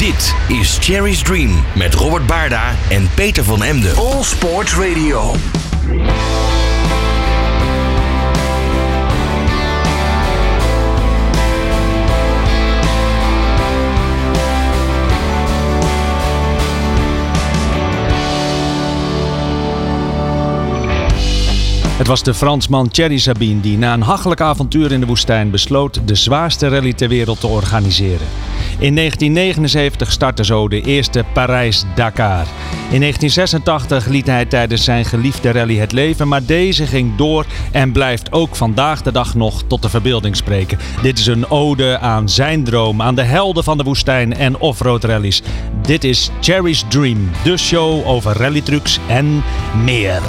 Dit is Cherry's Dream met Robert Baarda en Peter van Emden. All Sports Radio. Het was de Fransman Thierry Sabine die na een hachelijk avontuur in de woestijn besloot de zwaarste rally ter wereld te organiseren. In 1979 startte zo de eerste Parijs-Dakar. In 1986 liet hij tijdens zijn geliefde rally het leven, maar deze ging door en blijft ook vandaag de dag nog tot de verbeelding spreken. Dit is een ode aan zijn droom, aan de helden van de woestijn en offroad rallies. Dit is Cherry's Dream, de show over rallytrucks en meer.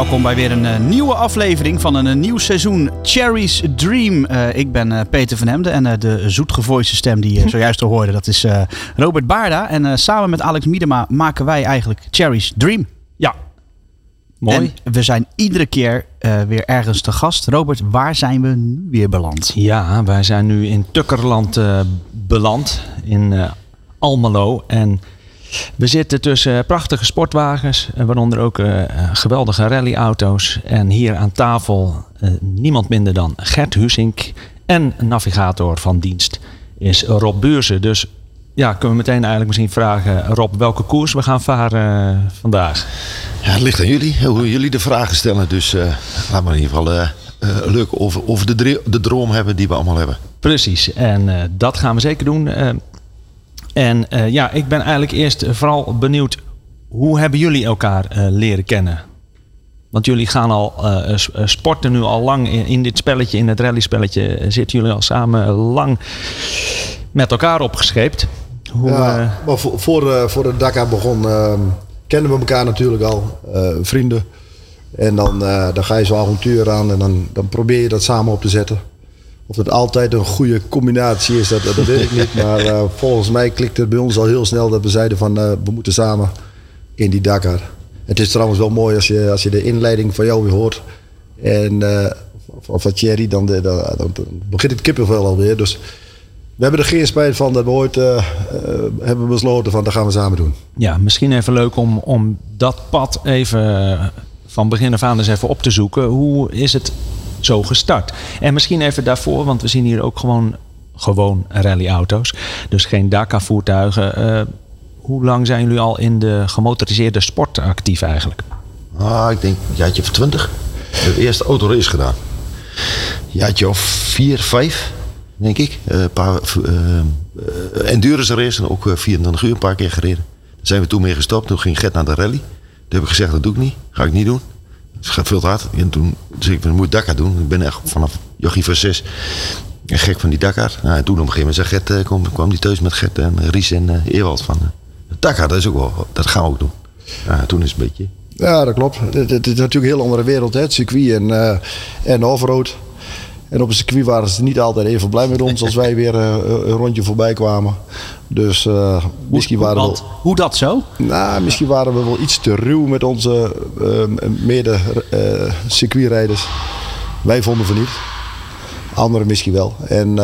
Welkom bij weer een uh, nieuwe aflevering van een, een, nieuw seizoen Cherry's Dream. Uh, ik ben uh, Peter van Hemden en de zoetgevoiste stem die je zojuist hoorde, dat is Robert Baarda. En samen met Alex Miedema maken wij eigenlijk Cherry's Dream. Ja, mooi. En we zijn iedere keer weer ergens te gast. Robert, waar zijn we nu weer beland? Ja, wij zijn nu in Tukkerland beland, in Almelo. En we zitten tussen prachtige sportwagens, eh, waaronder ook uh, geweldige rallyauto's. En hier aan tafel uh, niemand minder dan Gert Husink en navigator van dienst is Rob Buurzen. Dus ja, kunnen we meteen eigenlijk misschien vragen, Rob, welke koers we gaan varen vandaag? Ja, het ligt aan jullie, hoe jullie de vragen stellen. Dus uh, laat maar in ieder geval leuk over, over de, de droom hebben die we allemaal hebben. Precies, en dat gaan we zeker doen. En uh, ja, ik ben eigenlijk eerst vooral benieuwd, hoe hebben jullie elkaar uh, leren kennen? Want jullie gaan al uh, sporten nu al lang in, in, dit spelletje, in het rallyspelletje, zitten jullie al samen lang met elkaar opgescheept. Hoe, ja, maar voor, voor, voor de Dakar begon, ehm, kennen we elkaar natuurlijk al, vrienden. En dan, dan ga je zo'n avontuur aan en dan, dan probeer je dat samen op te zetten. Of het altijd een goede combinatie is, dat, dat weet ik niet. Maar uh, volgens mij klikte het bij ons al heel snel dat we zeiden van uh, we moeten samen in die Dakar. Het is trouwens wel mooi als je, als je de inleiding van jou weer hoort. En van, van Thierry, dan, de, dan, begint het kippenvel alweer. Dus we hebben er geen spijt van dat we ooit hebben besloten van dat gaan we samen doen. Ja, misschien even leuk om, om dat pad even van begin af aan eens even op te zoeken. Hoe is het zo gestart. En misschien even daarvoor, want we zien hier ook gewoon, gewoon rallyauto's. Dus geen Dakar-voertuigen. Uh, hoe lang zijn jullie al in de gemotoriseerde sport actief eigenlijk? Ah, ik denk een jaartje of twintig. De eerste autorace gedaan. Een jaartje of vier, vijf, denk ik. Een uh, paar uh, endurance races, ook 24 uur een paar keer gereden. Daar zijn we toen mee gestopt. Toen ging Gert naar de rally. Toen heb ik gezegd, dat doe ik niet. Ga ik niet doen. Gaat veel te hard. En toen zei ik, moet Dakar doen. Ik ben echt vanaf jochie van zes gek van die Dakar. Nou, en toen op een gegeven moment zei Gert, eh, kwam, kwam die thuis met Gert en Ries en uh, Ewald van... Uh, Dakar, dat is ook wel, dat gaan we ook doen. Ja, toen is het een beetje... Ja, dat klopt. Het, is natuurlijk een heel andere wereld, hè? het circuit en, uh, en. En op een circuit waren ze niet altijd even blij met ons als wij weer uh, een rondje voorbij kwamen. Dus uh, misschien hoe, waren we. Hoe dat zo? Nou, misschien waren we wel iets te ruw met onze uh, mede circuitrijders. Wij vonden van niet. Anderen misschien wel. En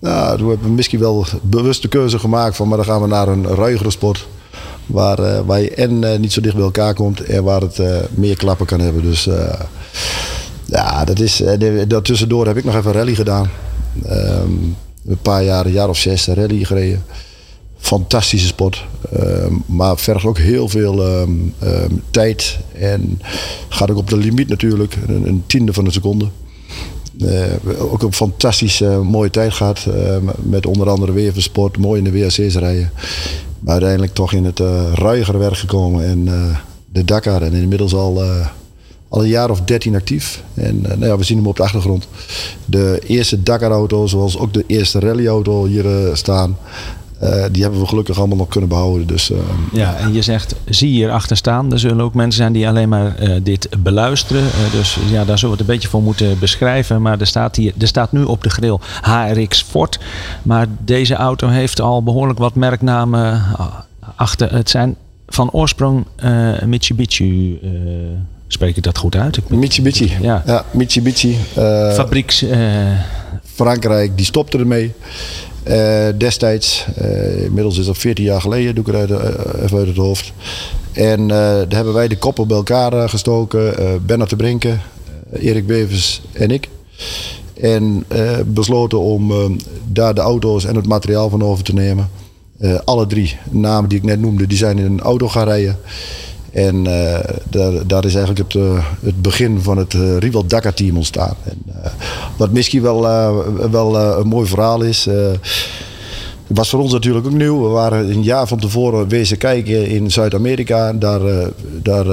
nou, toen hebben we misschien wel bewust de keuze gemaakt van, maar dan gaan we naar een ruigere sport. Waar, waar je en niet zo dicht bij elkaar komt en waar het meer klappen kan hebben. Dus ja, dat is, daartussendoor heb ik nog even rally gedaan. Um, een paar jaar, een jaar of zes rally gereden. Fantastische sport. Um, maar vergt ook heel veel um, tijd. En gaat ook op de limiet natuurlijk. Een, een tiende van een seconde. Uh, ook een fantastische mooie tijd gehad. Met onder andere weer sport. Mooi in de WRC's rijden. Maar uiteindelijk toch in het ruigere werk gekomen. En de Dakar. En inmiddels al al een jaar of dertien actief. En uh, nou ja, we zien hem op de achtergrond. De eerste Dakar-auto, zoals ook de eerste rally-auto hier uh, staan. Eh, die hebben we gelukkig allemaal nog kunnen behouden. Dus, ja, en je zegt, zie hier achter staan. Er zullen ook mensen zijn die alleen maar dit beluisteren. dus ja, daar zullen we het een beetje voor moeten beschrijven. Maar er staat, hier, er staat nu op de grill HRX Ford. Maar deze auto heeft al behoorlijk wat merknamen achter. Het zijn van oorsprong Mitsubishi. Spreek ik dat goed uit? Ik Mitsubishi. Ja, ja Mitsubishi. Fabrieks. Frankrijk, die stopte ermee. Uh, destijds, uh, inmiddels is dat 14 jaar geleden, doe ik het uit, uh, even uit het hoofd. En daar hebben wij de koppel bij elkaar gestoken. Bernard de Brinken, Erik Bevers en ik. En besloten om daar de auto's en het materiaal van over te nemen. alle drie namen die ik net noemde, die zijn in een auto gaan rijden. En uh, daar, is eigenlijk het, uh, het begin van het uh, Rival Dakar team ontstaan. En, wat misschien wel, wel een mooi verhaal is. was voor ons natuurlijk ook nieuw. We waren een jaar van tevoren wezen kijken in Zuid-Amerika. Daar, daar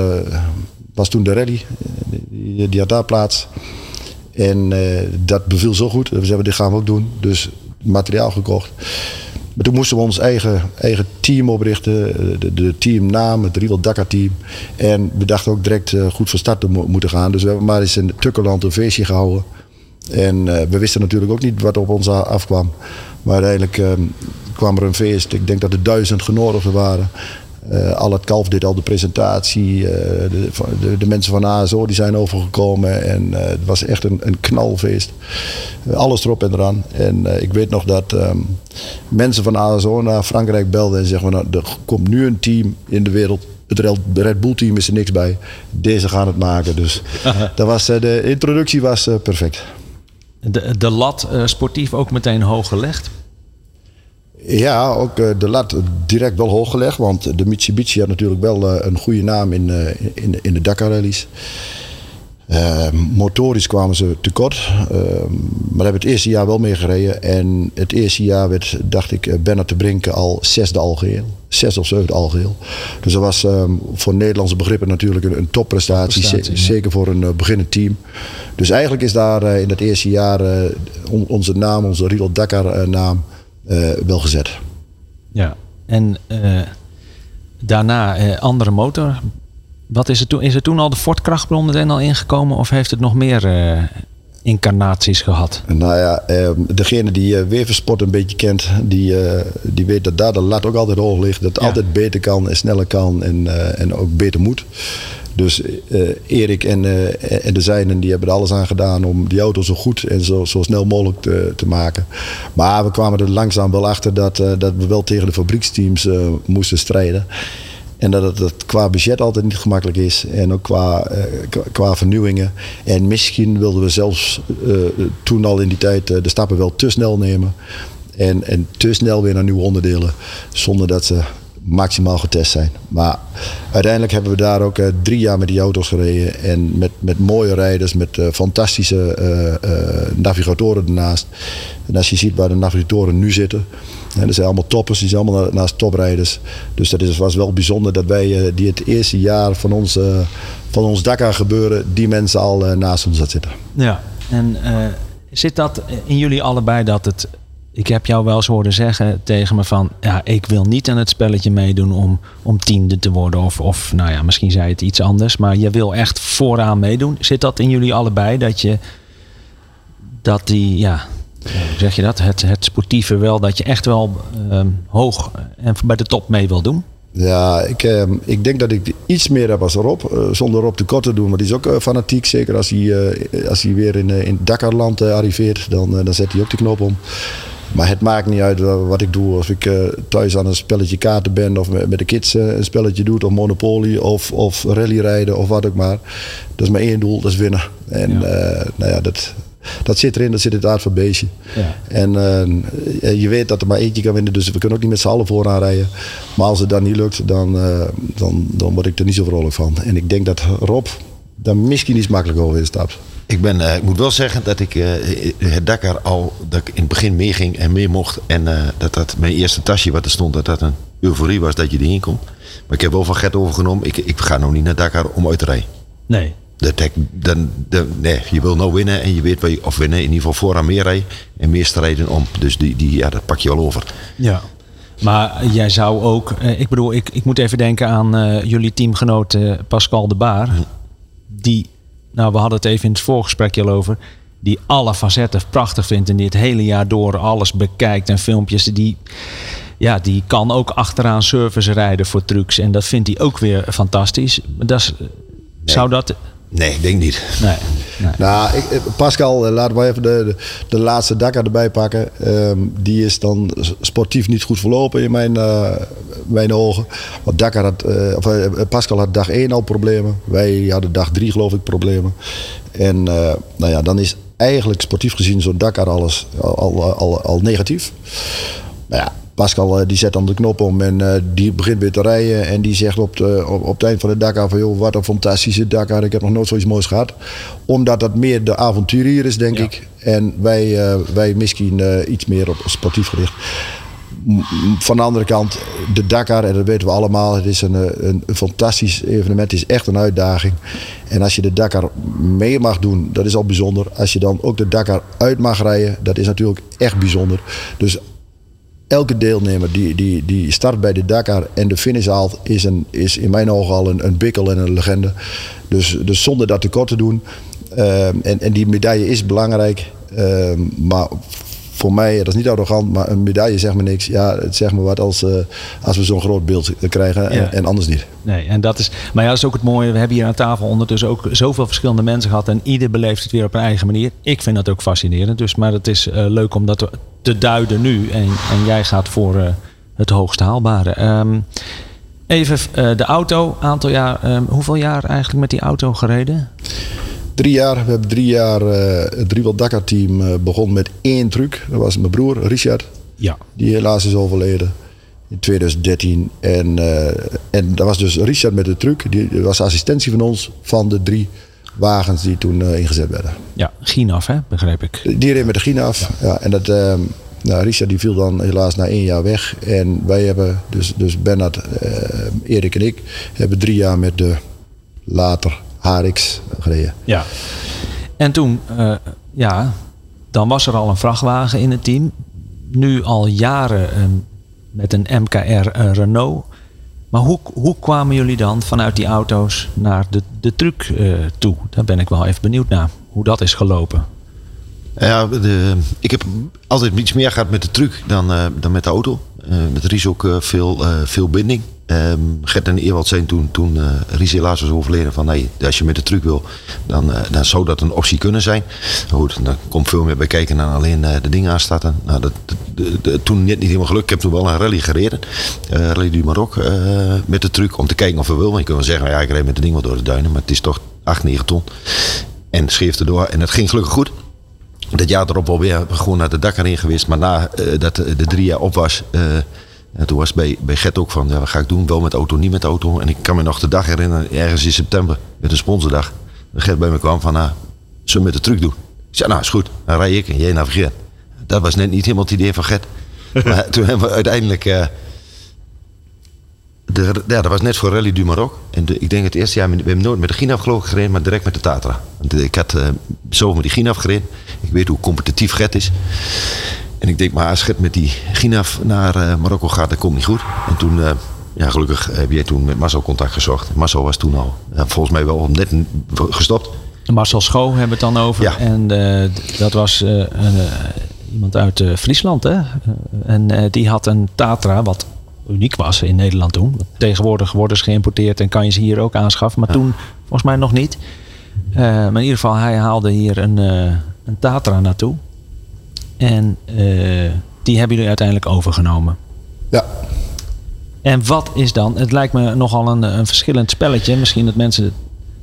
was toen de rally. Die, die had daar plaats. En dat beviel zo goed. We zeiden, dit gaan we ook doen. Dus materiaal gekocht. Toen moesten we ons eigen, eigen team oprichten, de, de teamnaam, het Riedel Dakar team. En we dachten ook direct uh, goed van start te mo moeten gaan. Dus we hebben maar eens in Tukkerland een feestje gehouden. En uh, we wisten natuurlijk ook niet wat op ons afkwam. Maar uiteindelijk uh, kwam er een feest. Ik denk dat er duizend genodigden waren. Uh, al het kalf deed al de presentatie. Uh, de, de, de, mensen van ASO die zijn overgekomen. En uh, het was echt een, een knalfeest. alles erop en eraan. En ik weet nog dat um, mensen van ASO naar Frankrijk belden en zeggen: nou, Er komt nu een team in de wereld. Het Red Bull team is er niks bij. Deze gaan het maken. Dus dat was, de introductie was perfect. De, de lat sportief ook meteen hoog gelegd? Ja, ook uh, de lat direct wel hoog gelegd. Want de Mitsubishi had natuurlijk wel uh, een goede naam in, uh, in, in de Dakar rallies. motorisch kwamen ze tekort. maar hebben het eerste jaar wel mee gereden. En het eerste jaar werd, dacht ik, Bernard te Brinken al zesde algeheel. Zes of zevende algeheel. Dus dat was um, voor Nederlandse begrippen natuurlijk een, een topprestatie. Zeker voor een beginnend team. Dus eigenlijk is daar in het eerste jaar on, onze naam, onze Riedel Dakar naam uh, wel gezet. Ja, en uh, daarna uh, andere motor. Wat is, het toen, is er toen al de Ford krachtbron meteen al ingekomen of heeft het nog meer incarnaties gehad? Nou ja, degene die Weversport een beetje kent, die, die weet dat daar de lat ook altijd hoog ligt. Dat het altijd beter kan en sneller kan en, en ook beter moet. Dus uh, Erik en, uh, en de zijnen die hebben er alles aan gedaan om die auto zo goed en zo, zo snel mogelijk te, te maken. Maar we kwamen er langzaam wel achter dat, uh, dat we wel tegen de fabrieksteams moesten strijden. En dat het, qua budget altijd niet gemakkelijk is. En ook qua, qua vernieuwingen. En misschien wilden we zelfs toen al in die tijd de stappen wel te snel nemen. En, en te snel weer naar nieuwe onderdelen. Zonder dat ze maximaal getest zijn. Maar uiteindelijk hebben we daar ook uh, drie jaar met die auto's gereden. En met, met mooie rijders, met uh, fantastische uh, navigatoren ernaast. En als je ziet waar de navigatoren nu zitten. En dat zijn allemaal toppers, die zijn allemaal naast toprijders. Dus dat is, was wel bijzonder dat wij die het eerste jaar van ons, van ons Dakar gebeuren, die mensen al naast ons had zitten. Ja, en zit dat in jullie allebei dat het ik heb jou wel eens horen zeggen tegen me van... ja, ik wil niet aan het spelletje meedoen om, om tiende te worden. Of, of nou ja, misschien zei het iets anders. Maar je wil echt vooraan meedoen. Zit dat in jullie allebei? Dat je... Dat die, ja... Hoe zeg je dat? Het, het sportieve wel. Dat je echt wel uh, hoog en bij de top mee wil doen? Ja, ik, uh, ik denk dat ik iets meer heb als Rob. Uh, zonder Rob tekort te doen. Maar die is ook uh, fanatiek. Zeker als hij, als hij weer in, in Dakarland arriveert. Dan, dan zet hij ook de knop om. Maar het maakt niet uit wat ik doe. Of ik uh, thuis aan een spelletje kaarten ben of met, de kids uh, een spelletje doe, of Monopoly of, of rallyrijden of wat ook maar. Dat is maar één doel, dat is winnen. En ja. Uh, nou ja, dat, dat zit erin, dat zit in het aard van het beestje. Ja. En je weet dat er maar eentje kan winnen, dus we kunnen ook niet met z'n allen vooraan rijden. Maar als het dan niet lukt, dan, dan, dan word ik er niet zo vrolijk van. En ik denk dat Rob daar misschien iets makkelijker over instapt. Ik, ben, uh, ik moet wel zeggen dat ik uh, het Dakar al dat ik in het begin meeging en mee mocht. En uh, dat dat mijn eerste tasje wat er stond, dat dat een euforie was dat je erin komt. Maar ik heb wel van Gert overgenomen. Ik, ik ga nou niet naar Dakar om uit te rijden. Nee. Dat, dan, dan, nee, je wil nou winnen en je weet waar je, of winnen, in ieder geval vooraan meer rijden en meer strijden om. Dus die, die, ja, dat pak je wel over. Ja. Maar jij zou ook, eh, ik bedoel, ik, ik moet even denken aan eh, jullie teamgenoot eh, Pascal de Baar. Die, nou we hadden het even in het voorgesprekje al over. Die alle facetten prachtig vindt en die het hele jaar door alles bekijkt en filmpjes. Die, ja, die kan ook achteraan service rijden voor trucks. En dat vindt hij ook weer fantastisch. Dat is, Zou dat... Nee, ik denk niet. Nee, nee. Nou, ik, eh, Pascal, eh, laten we even de, de, de laatste Dakar erbij pakken. Ehm, die is dan sportief niet goed verlopen in mijn, eh, mijn ogen. Want Dakar had, of, Pascal had dag 1 al problemen. Wij hadden dag 3 geloof ik problemen. En nou ja, dan is eigenlijk sportief gezien zo'n Dakar alles al, al, al, al negatief. Nou ja, Pascal eh, die zet dan de knop om en eh, die begint weer te rijden. En die zegt op, de, op, op het eind van de Dakar van... joh, wat een fantastische Dakar. Ik heb nog nooit zoiets moois gehad. Omdat dat meer de avonturier is, denk ik. En wij, eh, wij misschien iets meer op sportief gericht. Van de andere kant, de Dakar, en dat weten we allemaal, het is een, een, een fantastisch evenement. Het is echt een uitdaging. En als je de Dakar mee mag doen, dat is al bijzonder. Als je dan ook de Dakar uit mag rijden, dat is natuurlijk echt bijzonder. Dus elke deelnemer die, die, die start bij de Dakar en de finish haalt, is, een, is in mijn ogen al een, een bikkel en een legende. Dus, dus zonder dat tekort te doen. ehm, en, en die medaille is belangrijk. ehm, maar voor mij, dat is niet arrogant, maar een medaille zegt me niks. Ja, het zegt me wat als, eh, als we zo'n groot beeld krijgen Ja. en, en anders niet. Nee, en dat is, maar ja, dat is ook het mooie. We hebben hier aan tafel ondertussen ook zoveel verschillende mensen gehad. En ieder beleeft het weer op een eigen manier. Ik vind dat ook fascinerend. Dus, maar het is eh, leuk om dat te duiden nu. En, en jij gaat voor eh, het hoogst haalbare. Ehm, even eh, de auto. Aantal jaar. ehm, hoeveel jaar eigenlijk met die auto gereden? Drie jaar, we hebben drie jaar eh, het Driewald Dakar team begon met één truc. Dat was mijn broer Richard. Ja. Die helaas is overleden in 2013. En, en dat was dus Richard met de truc. Die die was assistentie van ons van de drie wagens die toen eh, ingezet werden. Ja, Ginaf, hè, begreep ik. Die reed met de Gina af. Ja. en dat, eh, nou, Richard die viel dan helaas na één jaar weg. En wij hebben, dus, dus Bernard, eh, Erik en ik, hebben drie jaar met de later HRX gereden. Ja. En toen, eh, ja, dan was er al een vrachtwagen in het team. Nu al jaren eh, met een MKR eh, Renault. Maar hoe, hoe kwamen jullie dan vanuit die auto's naar de, de truc eh, toe? Daar ben ik wel even benieuwd naar. Hoe dat is gelopen. Ja, de, ik heb altijd iets meer gehad met de truc dan, eh, dan met de auto. Eh, met Ries ook eh, veel, eh, veel binding. Ehm Gert en Ewald zijn toen, toen Ries helaas was overleden van nee, als je met de truc wil, dan, dan zou dat een optie kunnen zijn. Goed, dan komt veel meer bij kijken dan alleen de dingen aanstarten. Nou, dat, de- toen net niet helemaal gelukt. Ik heb toen wel een rally gereden. rally du Maroc met de truc om te kijken of we wil. Je kunt wel zeggen, ja, ik reed met de ding wel door de duinen. Maar het is toch 8, 9 ton. En schreef erdoor. En het ging gelukkig goed dat jaar erop alweer gewoon naar de Dakar in geweest. Maar na eh, dat de drie jaar op was, eh, en toen was bij, bij Gert ook van, ja, wat ga ik doen? Wel met auto, niet met auto. En ik kan me nog de dag herinneren, ergens in september, met een sponsordag. Dat Gert bij me kwam van, nou, zullen we met de truc doen? Ik zei, nou, is goed. Dan rij ik en jij navigeert. Dat was net niet helemaal het idee van Gert. maar toen hebben we uiteindelijk... eh, de, ja, dat was net voor Rally du Maroc. En de- ik denk het eerste jaar, we hebben nooit met de Ginaf geloof ik gereden, maar direct met de Tatra. Ik had eh, zo met die Ginaf gereden. Ik weet hoe competitief Gert is. En ik denk, maar als Gert met die Ginaf naar eh, Marokko gaat, dat komt niet goed. En toen, eh, ja gelukkig heb jij toen met Marcel contact gezocht. Marcel was toen al, volgens mij wel net gestopt. Marcel Schoo hebben we het dan over. Ja. En dat was een, iemand uit Friesland. Hè? En die had een Tatra, wat uniek was in Nederland toen. Tegenwoordig worden ze geïmporteerd en kan je ze hier ook aanschaffen. Maar toen volgens mij nog niet. Eh, maar in ieder geval, hij haalde hier een, eh, een Tatra naartoe. En eh, die hebben jullie uiteindelijk overgenomen. Ja, En wat is dan? Het lijkt me nogal een, een verschillend spelletje. Misschien dat mensen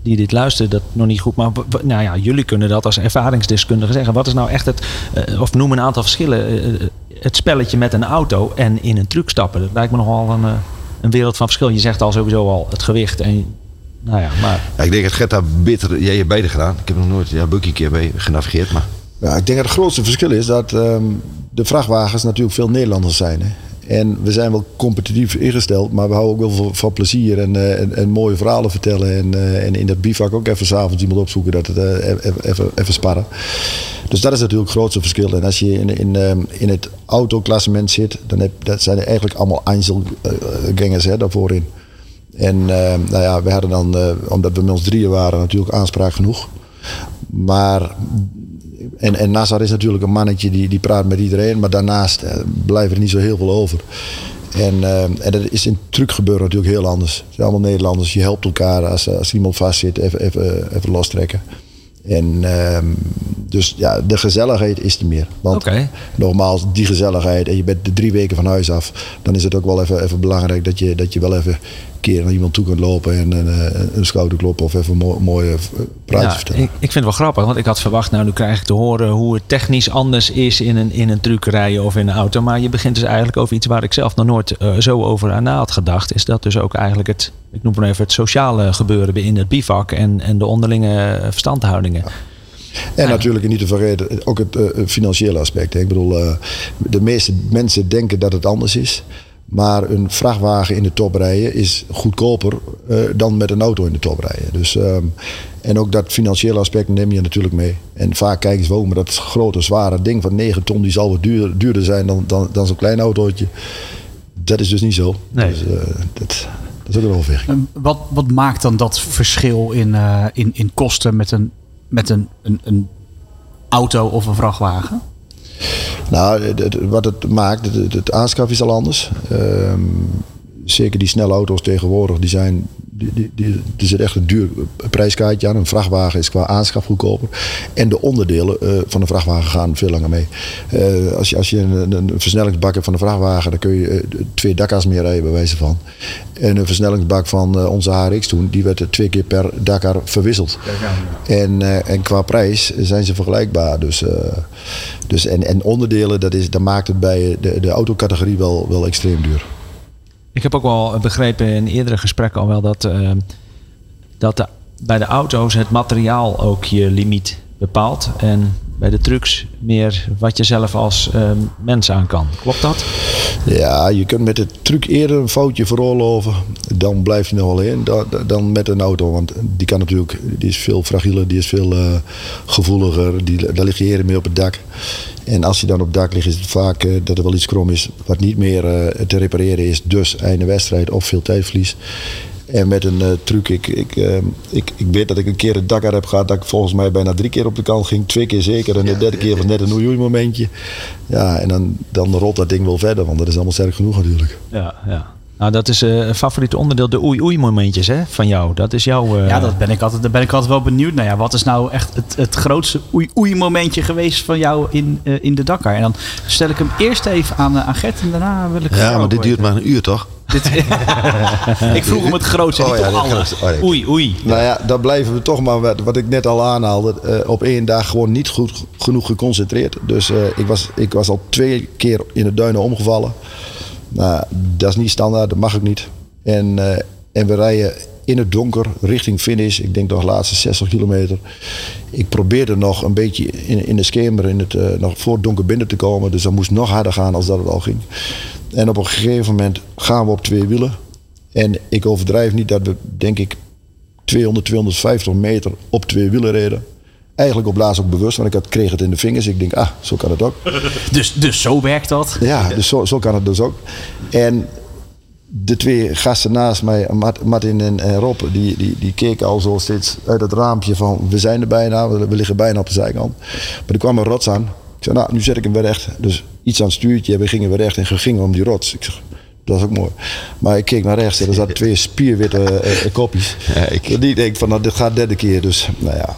die dit luisteren dat nog niet goed. Maar nou ja, jullie kunnen dat als ervaringsdeskundige zeggen. Wat is nou echt het, eh, of noem een aantal verschillen. eh, eh, het spelletje met een auto en in een truck stappen. Dat lijkt me nogal een, een wereld van verschil. Je zegt al sowieso al het gewicht. En, nou ja, maar Ja, ik denk dat Gert daar beter, jij hebt beide gedaan. Ik heb nog nooit, ja, Bucky een keer bij genavigeerd, maar Ja, ik denk dat het grootste verschil is dat ehm, de vrachtwagens natuurlijk veel Nederlanders zijn. Hè? En we zijn wel competitief ingesteld, maar we houden ook wel van, van plezier en, eh, en, mooie verhalen vertellen. En, eh, en in dat bivak ook even s'avonds iemand opzoeken dat het eh, even, even, sparren. Dus dat is natuurlijk het grootste verschil. En als je in, in, ehm, in het autoklassement zit, dan heb, dat zijn er eigenlijk allemaal Einzelgangers hè, daarvoor in. En ehm, nou ja, we hadden dan, omdat we met ons drieën waren, natuurlijk aanspraak genoeg. Maar, en, en Nazar is natuurlijk een mannetje die, die praat met iedereen, maar daarnaast eh, blijven er niet zo heel veel over. En, ehm, en dat is in trucgebeuren natuurlijk heel anders. Het zijn allemaal Nederlanders, je helpt elkaar als, als iemand vast zit, even, even, even lostrekken. En ehm, dus ja, de gezelligheid is er meer. Want nogmaals, die gezelligheid en je bent de drie weken van huis af, dan is het ook wel even, even belangrijk dat je, dat je wel even keer naar iemand toe kunt lopen en een, een schouder kloppen of even een mooi, mooie eh, praatje Ja, vertellen. ik, ik vind het wel grappig, want ik had verwacht, nou nu krijg ik te horen hoe het technisch anders is in een, in een truckerij of in een auto. Maar je begint dus eigenlijk over iets waar ik zelf nog nooit eh, zo over aan na had gedacht. Is dat dus ook eigenlijk het, ik noem maar even het sociale gebeuren in het bivak en, en de onderlinge eh, verstandhoudingen. En natuurlijk niet te vergeten ook het eh, financiële aspect. hè. Ik bedoel, eh, de meeste mensen denken dat het anders is. Maar een vrachtwagen in de top rijden is goedkoper eh, dan met een auto in de top rijden. Dus, ehm, en ook dat financiële aspect neem je natuurlijk mee. En vaak kijken ze wel, maar dat grote, zware ding van 9 ton, die zal wat duur, duurder zijn dan, dan, dan zo'n klein autootje. Dat is dus niet zo. Nee. Dus, eh, dat, dat is ook een overweging. Wat, wat maakt dan dat verschil in, eh, in, in kosten met een, met een, een, een auto of een vrachtwagen? Nou, wat het maakt, het, het aanschaf is al anders. Ehm, zeker die snelle auto's tegenwoordig, die zijn, die, die, er zit echt een duur prijskaartje aan. Een vrachtwagen is qua aanschaf goedkoper. En de onderdelen eh, van de vrachtwagen gaan veel langer mee. Eh, als, je, als je een, een versnellingsbak hebt van de vrachtwagen, dan kun je eh, twee dakkas meer rijden bij wijze van. En een versnellingsbak van onze HRX toen, die werd twee keer per Dakar verwisseld. En, en qua prijs zijn ze vergelijkbaar. Dus, dus en, en onderdelen, dat, is, dat maakt het bij de, de autocategorie wel, wel extreem duur. Ik heb ook wel begrepen in eerdere gesprekken al wel dat, eh, dat bij de auto's het materiaal ook je limiet bepaalt. En bij de trucks meer wat je zelf als eh, mens aan kan. Klopt dat? Ja, je kunt met de truc eerder een foutje veroorloven. Dan blijf je nog wel in dan, dan met een auto. Want die kan natuurlijk, die is veel fragieler, die is veel eh, gevoeliger. Die, daar lig je eerder mee op het dak. En als je dan op het dak ligt, is het vaak eh, dat er wel iets krom is wat niet meer eh, te repareren is. Dus einde wedstrijd of veel tijdverlies. En met een eh, truc, ik, ik, eh, ik, ik weet dat ik een keer het dak uit heb gehad dat ik volgens mij bijna drie keer op de kant ging. Twee keer zeker en de derde keer was net een oei momentje. Ja, en dan, dan rolt dat ding wel verder, want dat is allemaal sterk genoeg natuurlijk. Ja, ja. Nou, dat is eh, een favoriet onderdeel, de oei-oei momentjes hè, van jou. Dat is jouw... eh, Ja, dat ben ik altijd, daar ben ik altijd wel benieuwd naar. Ja, wat is nou echt het, het grootste oei-oei-momentje geweest van jou in, eh, in de Dakar? En dan stel ik hem eerst even aan, aan Gert en daarna wil ik... Ja, maar dit duurt maar een uur toch? Ik vroeg hem het grootste, Oh ja, alles. oh, nee. Oei, oei. Nou ja, dan blijven we toch maar, wat, wat ik net al aanhaalde, eh, op één dag gewoon niet goed genoeg geconcentreerd. Dus eh, ik, was, ik was al twee keer in de duinen omgevallen. Nou, dat is niet standaard, dat mag ook niet. En, eh, en we rijden in het donker richting finish. Ik denk nog de laatste 60 kilometer. Ik probeerde nog een beetje in, in de schemer, in het, eh, nog voor het donker binnen te komen. Dus dat moest nog harder gaan als dat het al ging. En op een gegeven moment gaan we op twee wielen. En ik overdrijf niet dat we, denk ik, 200, 250 meter op twee wielen reden. Eigenlijk op laatst ook bewust, want ik had, kreeg het in de vingers. Ik denk, ah, zo kan het ook. Dus, dus zo werkt dat. Ja, dus zo, zo kan het dus ook. En de twee gasten naast mij, Mart- Martin en, Rob, die, die, die keken al zo steeds uit het raampje van we zijn er bijna, we, we liggen bijna op de zijkant. Maar er kwam een rots aan. Ik zei, nou, nu zet ik hem weer recht. Dus iets aan het stuurtje, we gingen weer recht en gingen om die rots. Ik zeg, dat is ook mooi. Maar ik keek naar rechts en er zaten twee spierwitte eh, eh, kopjes. Ja, ik- Die denk van, nou, dit gaat de derde keer. Dus, nou ja.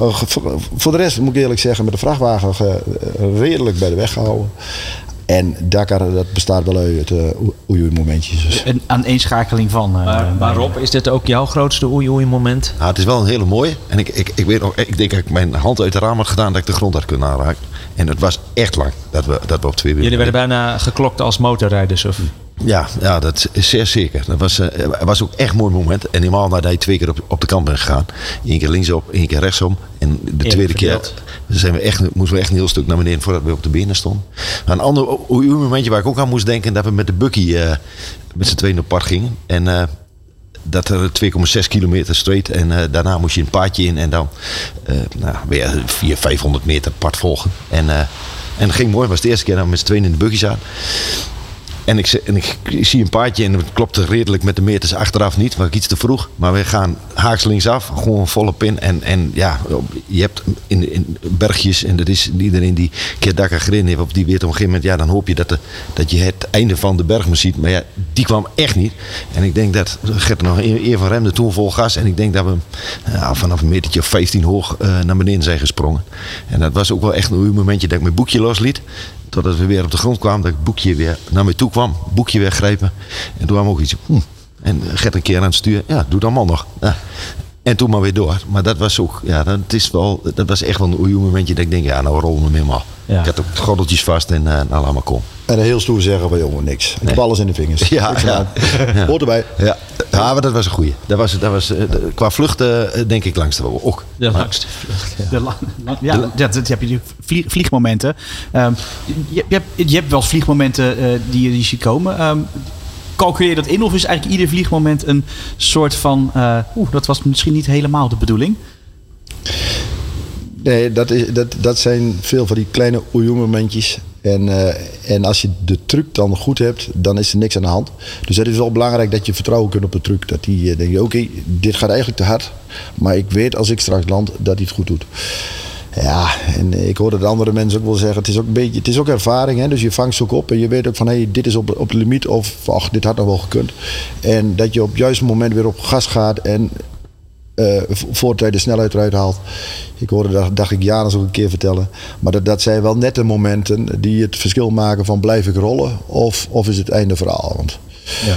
eh, voor, voor de rest moet ik eerlijk zeggen, met de vrachtwagen eh, redelijk bij de weg gehouden. En Dakar, dat bestaat wel uit uh, oei momentjes. Dus. Een aaneenschakeling van. eh, Maar, maar Rob, is dit ook jouw grootste oei-oei moment? Nou, het is wel een hele mooie. En ik, ik, ik weet nog, ik denk dat ik mijn hand uit de raam had gedaan dat ik de grond had kunnen aanraken. En het was echt lang dat we, dat we op twee wielen Jullie werden bijna geklokt als motorrijders. Of? Ja, ja, dat is zeer zeker. Dat was, eh, was ook echt een mooi moment. En helemaal nadat hij twee keer op, op de kant bent gegaan. Eén keer linksom, één keer rechtsom. En de tweede keer zijn we echt, moesten we echt een heel stuk naar beneden voordat we op de benen stonden. Maar een ander momentje waar ik ook aan moest denken, dat we met de Bucky eh, met z'n tweeën op pad gingen. En eh, dat er 2,6 kilometer straight. En eh, daarna moest je een paadje in en dan eh, nou, weer 400, 500 meter pad volgen. En, eh, en ging mooi. Was de eerste keer dat we met z'n tweeën in de buggy zaten. En ik, zie een paardje en het klopte redelijk met de meters achteraf niet. Was ik iets te vroeg. Maar we gaan haaks linksaf. Gewoon volle pin. En, en ja, je hebt in, in bergjes. En dat is iedereen die een keer Dakar gereden heeft. Of die weet op een gegeven moment. Ja, dan hoop je dat, dat je het einde van de berg moet zien. Maar ja, die kwam echt niet. En ik denk dat Gert nog eer van remde toen vol gas. En ik denk dat we vanaf een metertje of 15 hoog eh, naar beneden zijn gesprongen. En dat was ook wel echt een momentje dat ik mijn boekje losliet. Totdat we weer op de grond kwamen, dat het boekje weer naar me toe kwam. Boekje weggrepen. En toen kwam ook iets. En Gert een keer aan het stuur. Ja, doe dan man nog. Ja. En toen maar weer door. Maar dat was ook, ja, dat, is wel, dat was echt wel een oei momentje dat ik denk, ja, nou rollen we hem helemaal. Ja. Ik had ook gordeltjes vast en uh, nou, laat maar komen. En een heel stoer zeggen van jongen, niks. Ik heb alles in de vingers. Ja, Niks ja. de hand. Hoort erbij. Ja, ja maar dat was een goeie. Dat was, dat was, eh, de- qua vluchten eh, denk ik langste wel ook. De langste vlucht. Ja. De la- la- ja, dat, dat heb je vlieg- vliegmomenten. Ehm, je, je, hebt, je hebt wel vliegmomenten eh, die, je- die je ziet komen. Ehm, calculeer dat in of is eigenlijk ieder vliegmoment een soort van... eh, Oeh, dat was misschien niet helemaal de bedoeling. Nee, dat, is, dat, dat zijn veel van die kleine momentjes. En, eh, en als je de truc dan goed hebt, dan is er niks aan de hand. Dus het is wel belangrijk dat je vertrouwen kunt op de truc. Dat die eh, denk je, oké, dit gaat eigenlijk te hard. Maar ik weet als ik straks land dat hij het goed doet. Ja, en ik hoor dat andere mensen ook wel zeggen, het is ook een beetje, het is ook ervaring. Hè? Dus je vangt ze ook op en je weet ook van, hé, hey, dit is op, op de limiet of, ach, dit had nog wel gekund. En dat je op het juiste moment weer op gas gaat en eh voortijdig de snelheid eruit haalt. Ik hoorde dat, dacht ik Janus ook een keer vertellen. Maar dat, dat zijn wel net de momenten die het verschil maken van blijf ik rollen of, of is het einde verhaal. Want, Ja.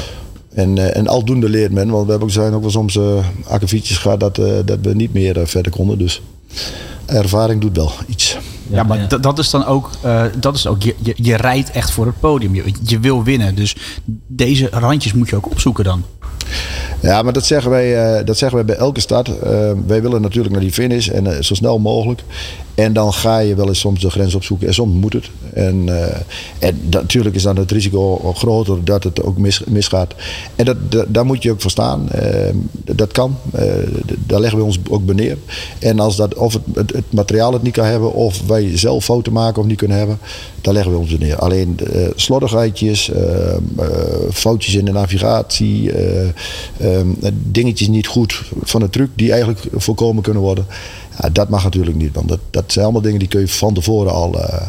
en, eh, en aldoende leert men, want we hebben ook, zijn ook wel soms uh, akkefietjes gehad dat, dat we niet meer verder konden. Dus ervaring doet wel iets. Ja, maar ja. dat- dat is dan ook, eh, dat is ook je, je, je rijdt echt voor het podium. Je, je wil winnen. Dus deze randjes moet je ook opzoeken dan. Ja, maar dat zeggen wij, eh, dat zeggen wij bij elke start. Eh, wij willen natuurlijk naar die finish en eh, zo snel mogelijk. En dan ga je wel eens soms de grens opzoeken en soms moet het. En, en natuurlijk is dan het risico groter dat het ook mis, misgaat. En dat, daar moet je ook voor staan. Dat kan. Daar leggen we ons ook neer. En als dat, of het, het, materiaal het niet kan hebben, of wij zelf fouten maken of niet kunnen hebben, daar leggen we ons neer. Alleen slordigheidjes, foutjes in de navigatie, eh, eh, dingetjes niet goed van de truc die eigenlijk voorkomen kunnen worden. Ja, dat mag natuurlijk niet, want dat, dat zijn allemaal dingen die kun je van tevoren al, eh,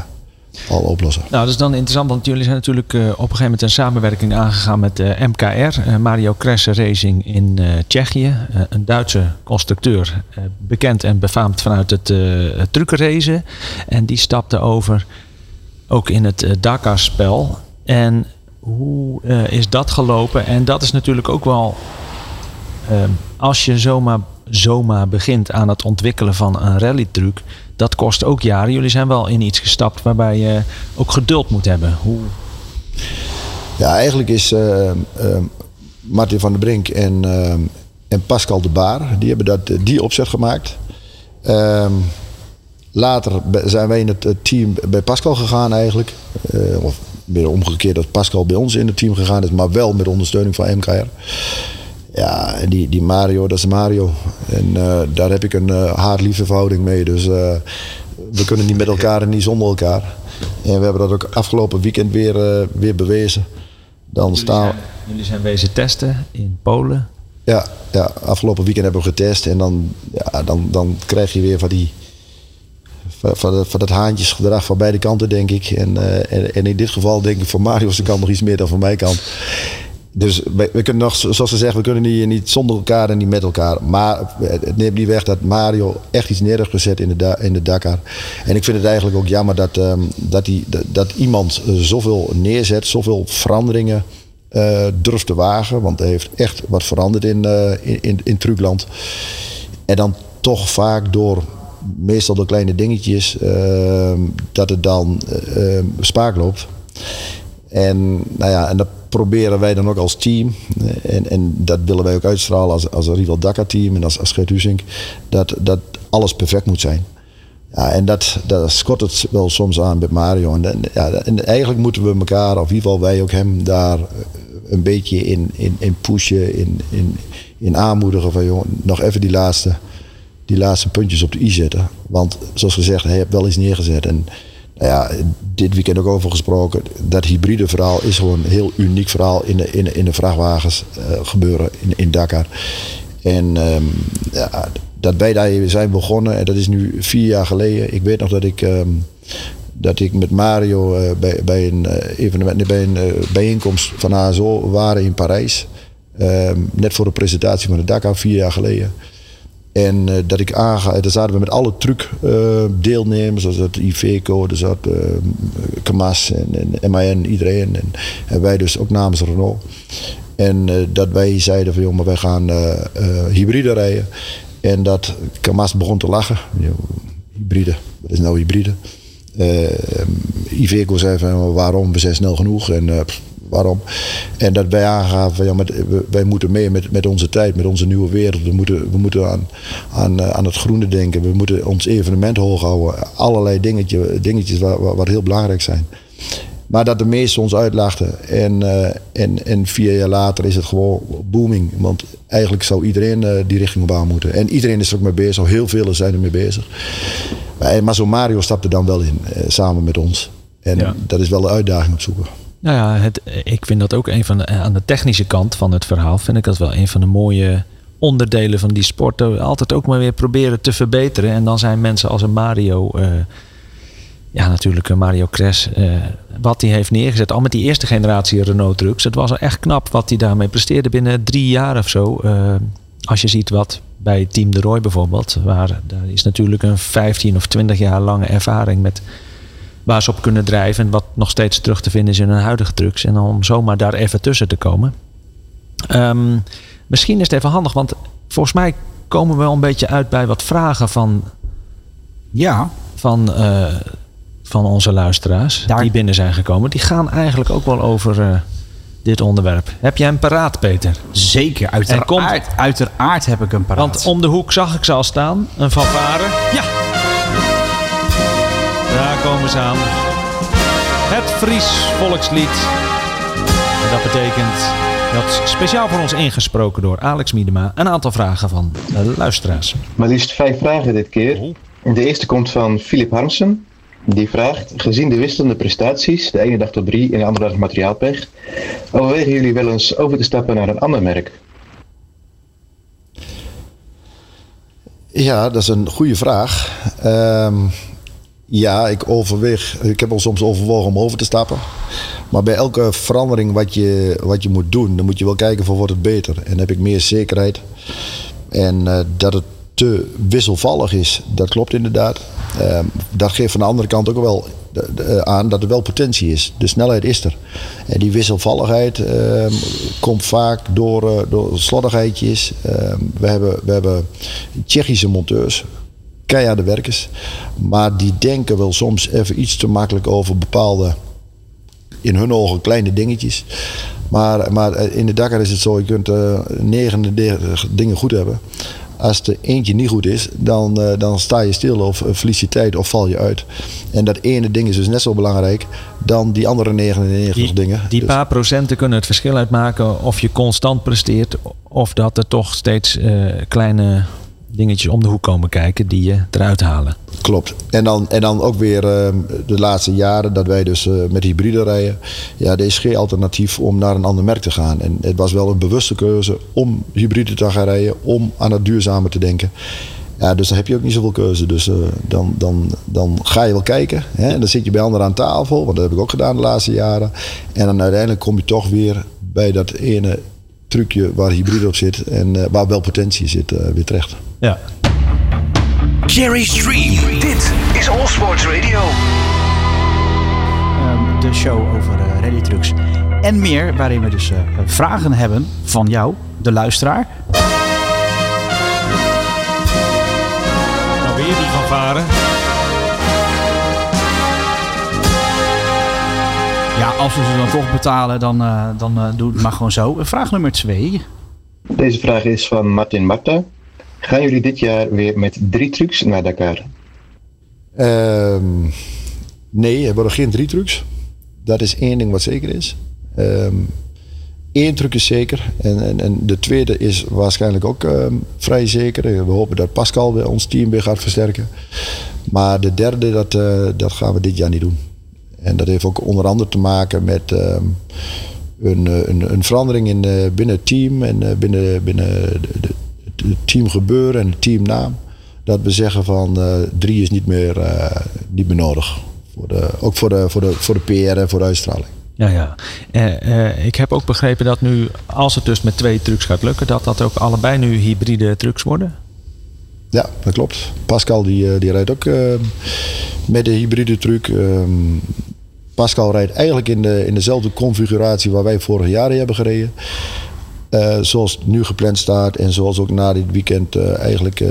al oplossen. Nou, dat is dan interessant, want jullie zijn natuurlijk eh, op een gegeven moment een samenwerking aangegaan met MKR, Mario Kresse Racing in Tsjechië. Een Duitse constructeur, bekend en befaamd vanuit het, het truckenracen. En die stapte over ook in het Dakar-spel. En hoe is dat gelopen? En dat is natuurlijk ook wel, als je zomaar, zomaar begint aan het ontwikkelen van een rallytruc, dat kost ook jaren. Jullie zijn wel in iets gestapt waarbij je ook geduld moet hebben. Hoe, Ja, eigenlijk is eh, eh, Martin van der Brink en, eh, en Pascal de Baar, die hebben dat, eh, die opzet gemaakt. Ehm, later zijn wij in het team bij Pascal gegaan eigenlijk. Eh, of meer omgekeerd dat Pascal bij ons in het team gegaan is, maar wel met ondersteuning van MKR. Ja, en die, die Mario, dat is Mario. En eh, daar heb ik een eh haat-liefde verhouding mee. Dus eh, we kunnen niet met elkaar en niet zonder elkaar. En we hebben dat ook afgelopen weekend weer, weer bewezen. Dan staan jullie zijn wezen testen in Polen. ja, ja, afgelopen weekend hebben we getest. En dan, ja, dan, dan krijg je weer van die. Van, van, dat- van dat haantjesgedrag van beide kanten, denk ik. En, en, en in dit geval denk ik van Mario's kant nog iets meer dan van mijn kant. Dus we, kunnen nog, zoals ze zeggen, we kunnen niet, niet zonder elkaar en niet met elkaar. Maar het neemt niet weg dat Mario echt iets neer heeft gezet in de, in de Dakar. En ik vind het eigenlijk ook jammer dat, ehm, dat, die, dat, iemand eh, zoveel neerzet, zoveel veranderingen eh, durft te wagen. Want er heeft echt wat veranderd in, eh, in, in. En dan toch vaak door meestal door kleine dingetjes ehm, dat het dan eh, eh, spaak loopt. En, nou ja, en dat proberen wij dan ook als team, en, en dat willen wij ook uitstralen als, als Rival Dakar team en als, als Gert dat, dat alles perfect moet zijn. Ja, en dat, dat schot het wel soms aan met Mario. En, eigenlijk moeten we elkaar, of in ieder geval wij ook hem, daar een beetje in, in, in pushen, in, in, in aanmoedigen van joh, nog even die laatste, die laatste puntjes op de i zetten. Want zoals gezegd, hij heeft wel iets neergezet. En ja, dit weekend ook over gesproken. Dat hybride verhaal is gewoon een heel uniek verhaal in de, in in de vrachtwagens uh, gebeuren in, in Dakar. En um, ja, dat wij daar zijn begonnen, en dat is nu vier jaar geleden. Ik weet nog dat ik, um, dat ik met Mario uh, bij, bij een uh, evenement, bij een bijeenkomst van ASO waren in Parijs. Um, net voor de presentatie van de Dakar, vier jaar geleden. En uh, dat ik aanga, daar zaten we met alle truck uh, deelnemers, zoals het Iveco, er zat uh, Kamas en, en MAN, iedereen. En, wij dus ook namens Renault. En dat wij zeiden van jongen, wij gaan hybride rijden. En dat Kamas begon te lachen. hybride, wat is nou hybride? Iveco zei van waarom, we zijn snel genoeg. En waarom. En dat wij aangaven, ja, met, wij moeten mee met, met onze tijd, met onze nieuwe wereld. We moeten, we moeten aan, aan, aan het groene denken. We moeten ons evenement hoog houden. Allerlei dingetje, dingetjes wat, wat heel belangrijk zijn. Maar dat de meesten ons uitlachten. En, uh, en, en vier jaar later is het gewoon booming. Want eigenlijk zou iedereen uh, die richting op aan moeten. En iedereen is er ook mee bezig. Heel veel zijn er mee bezig. Maar, maar zo Mario stapte dan wel in, uh, samen met ons. En ja. dat is wel de uitdaging op zoeken. Nou ja, het, ik vind dat ook een van de, aan de technische kant van het verhaal, vind ik dat wel een van de mooie onderdelen van die sport. Altijd ook maar weer proberen te verbeteren. En dan zijn mensen als een Mario, uh, ja natuurlijk Mario Cres, uh, wat hij heeft neergezet. Al met die eerste generatie Renault trucks. Het was echt knap wat hij daarmee presteerde binnen drie jaar of zo. Als je ziet wat bij Team de Roy bijvoorbeeld, waar daar is natuurlijk een 15 of 20 jaar lange ervaring met waar ze op kunnen drijven. En wat nog steeds terug te vinden is in hun huidige trucks. En om zomaar daar even tussen te komen. Um, misschien is het even handig, want volgens mij komen we wel een beetje uit bij wat vragen van. Ja. Van, uh, van onze luisteraars Daar... die binnen zijn gekomen. Die gaan eigenlijk ook wel over uh, dit onderwerp. Heb jij een paraat, Peter? Zeker, uiteraard, komt... uiteraard heb ik een paraat. Want om de hoek zag ik ze al staan. Een fanfare. Ja. Daar komen ze aan. Het Fries volkslied. En dat betekent dat speciaal voor ons ingesproken door Alex Miedema een aantal vragen van de luisteraars. Maar liefst vijf vragen dit keer. De eerste komt van Philip Harmsen. Die vraagt, gezien de wisselende prestaties, de ene dag tot drie en de andere dag materiaalpech, overwegen jullie wel eens over te stappen naar een ander merk? Ja, dat is een goede vraag. Um, ja, ik overweeg. Ik heb al soms overwogen om over te stappen. Maar bij elke verandering wat je, wat je moet doen, dan moet je wel kijken voor wordt het beter. En heb ik meer zekerheid. En uh, dat het te wisselvallig is, dat klopt inderdaad. Uh, dat geeft van de andere kant ook wel de, aan dat er wel potentie is. De snelheid is er. En die wisselvalligheid uh, komt vaak door, uh, door slordigheidjes. Ehm, we, hebben, we hebben Tsjechische monteurs keiharde werkers. Maar die denken wel soms even iets te makkelijk over bepaalde, in hun ogen, kleine dingetjes. Maar, maar in de Dakar is het zo, je kunt uh, 39 dingen goed hebben. Als er eentje niet goed is, dan, uh, dan sta je stil of uh, verlies je tijd of val je uit. En dat ene ding is dus net zo belangrijk dan die andere 99 die, dingen. Die dus. paar procenten kunnen het verschil uitmaken of je constant presteert of dat er toch steeds kleine dingetjes om de hoek komen kijken die je eruit halen. Klopt. En dan, en dan ook weer uh, de laatste jaren dat wij dus uh, met hybride rijden. Ja, er is geen alternatief om naar een ander merk te gaan. En het was wel een bewuste keuze om hybride te gaan rijden, om aan het duurzame te denken. Ja, dus dan heb je ook niet zoveel keuze. Dus uh, dan, dan, dan ga je wel kijken. Hè? En dan zit je bij anderen aan tafel, want dat heb ik ook gedaan de laatste jaren. En dan uiteindelijk kom je toch weer bij dat ene trucje waar hybride op zit en uh, waar wel potentie zit, weer terecht. Ja. Jerry's Dream. Dit is All Sports Radio. Um, de show over uh, rallytrucks en meer, waarin we dus vragen hebben van jou, de luisteraar. Nou, weer die van varen. Ja, als we ze dan toch betalen, dan, uh, dan uh, doe het maar gewoon zo. Vraag nummer twee. Deze vraag is van Martin Marta. Gaan jullie dit jaar weer met drie trucks naar Dakar? Um, nee, er worden geen drie trucks. Dat is één ding wat zeker is. Eén truc is zeker. En, en, en de tweede is waarschijnlijk ook um, vrij zeker. We hopen dat Pascal weer ons team weer gaat versterken. Maar de derde, dat, uh, dat gaan we dit jaar niet doen. En dat heeft ook onder andere te maken met een, een, een, verandering in, uh, binnen het team en binnen, binnen de, de, teamgebeuren en de teamnaam. Dat we zeggen van drie is niet meer, niet meer nodig. Voor de, ook voor de, voor, de, voor de PR en voor de uitstraling. Ja, ja. Uh, ik heb ook begrepen dat nu, als het dus met twee trucks gaat lukken, dat dat ook allebei nu hybride trucks worden. Ja, dat klopt. Pascal die, eh, die rijdt ook met de hybride truc. Ehm, Pascal rijdt eigenlijk in, de, in dezelfde configuratie waar wij vorig jaar hebben gereden. Zoals het nu gepland staat en zoals ook na dit weekend eigenlijk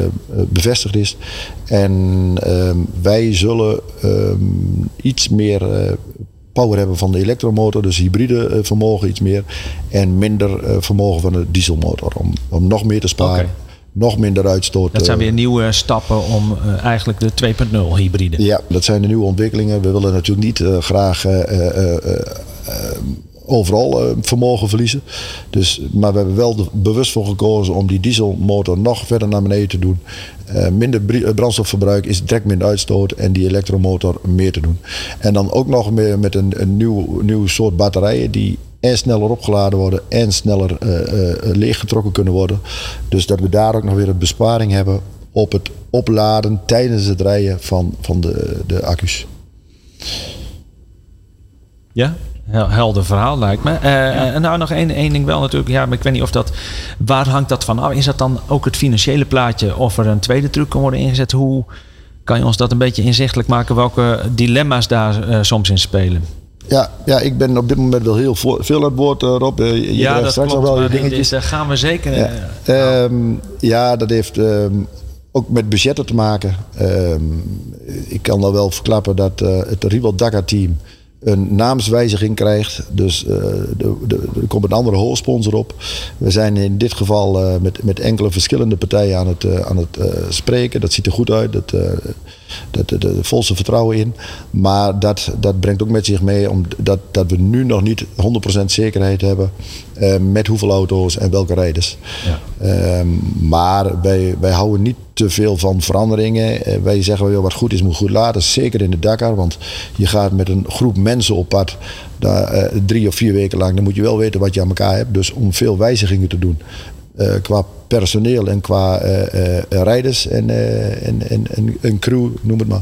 bevestigd is. En ehm, wij zullen ehm, iets meer power hebben van de elektromotor, dus hybride eh, vermogen iets meer. En minder eh, vermogen van de dieselmotor. Om, om nog meer te sparen. Nog minder uitstoot. Dat zijn weer nieuwe stappen om eigenlijk de 2.0 hybride. Ja, dat zijn de nieuwe ontwikkelingen. We willen natuurlijk niet graag overal vermogen verliezen. Dus, maar we hebben wel bewust voor gekozen om die dieselmotor nog verder naar beneden te doen. Uh, minder eh, brandstofverbruik is direct minder uitstoot en die elektromotor meer te doen. En dan ook nog meer met een, een nieuw, soort batterijen die en sneller opgeladen worden en sneller leeggetrokken kunnen worden. Dus dat we daar ook nog weer een besparing hebben op het opladen tijdens het rijden van, van de, de accu's. Ja, helder verhaal lijkt me. Uh, En nou nog één, één ding wel natuurlijk. Ja, maar ik weet niet of dat... Waar hangt dat van af? Is dat dan ook het financiële plaatje of er een tweede truc kan worden ingezet? Hoe kan je ons dat een beetje inzichtelijk maken? Welke dilemma's daar uh, soms in spelen? Ja, ja, ik ben op dit moment wel heel veel aan het woord, uh, Rob. Je ja, dat straks klopt, nog wel je dingetjes. Daar gaan we zeker... Ja, uh, um, ja dat heeft... Um, ook met budgetten te maken. Um, ik kan dan wel verklappen dat het Rival Dakar team een naamswijziging krijgt. Dus de, er komt een andere hoofdsponsor op. We zijn in dit geval uh, met, met enkele verschillende partijen aan het, uh, aan het spreken. Dat ziet er goed uit. Dat, dat, dat, volste vertrouwen in. Maar dat, dat brengt ook met zich mee om dat, dat we nu nog niet 100% zekerheid hebben met hoeveel auto's en welke rijders. Ja. Ehm, maar wij, wij houden niet te veel van veranderingen. Uh, wij zeggen wel wat goed is, moet goed laten. Zeker in de Dakar, want je gaat met een groep mensen op pad. Daar, uh, drie of vier weken lang. Dan moet je wel weten wat je aan elkaar hebt. Dus om veel wijzigingen te doen. Uh, qua personeel en qua rijders en, en, en, en, en, crew, noem het maar.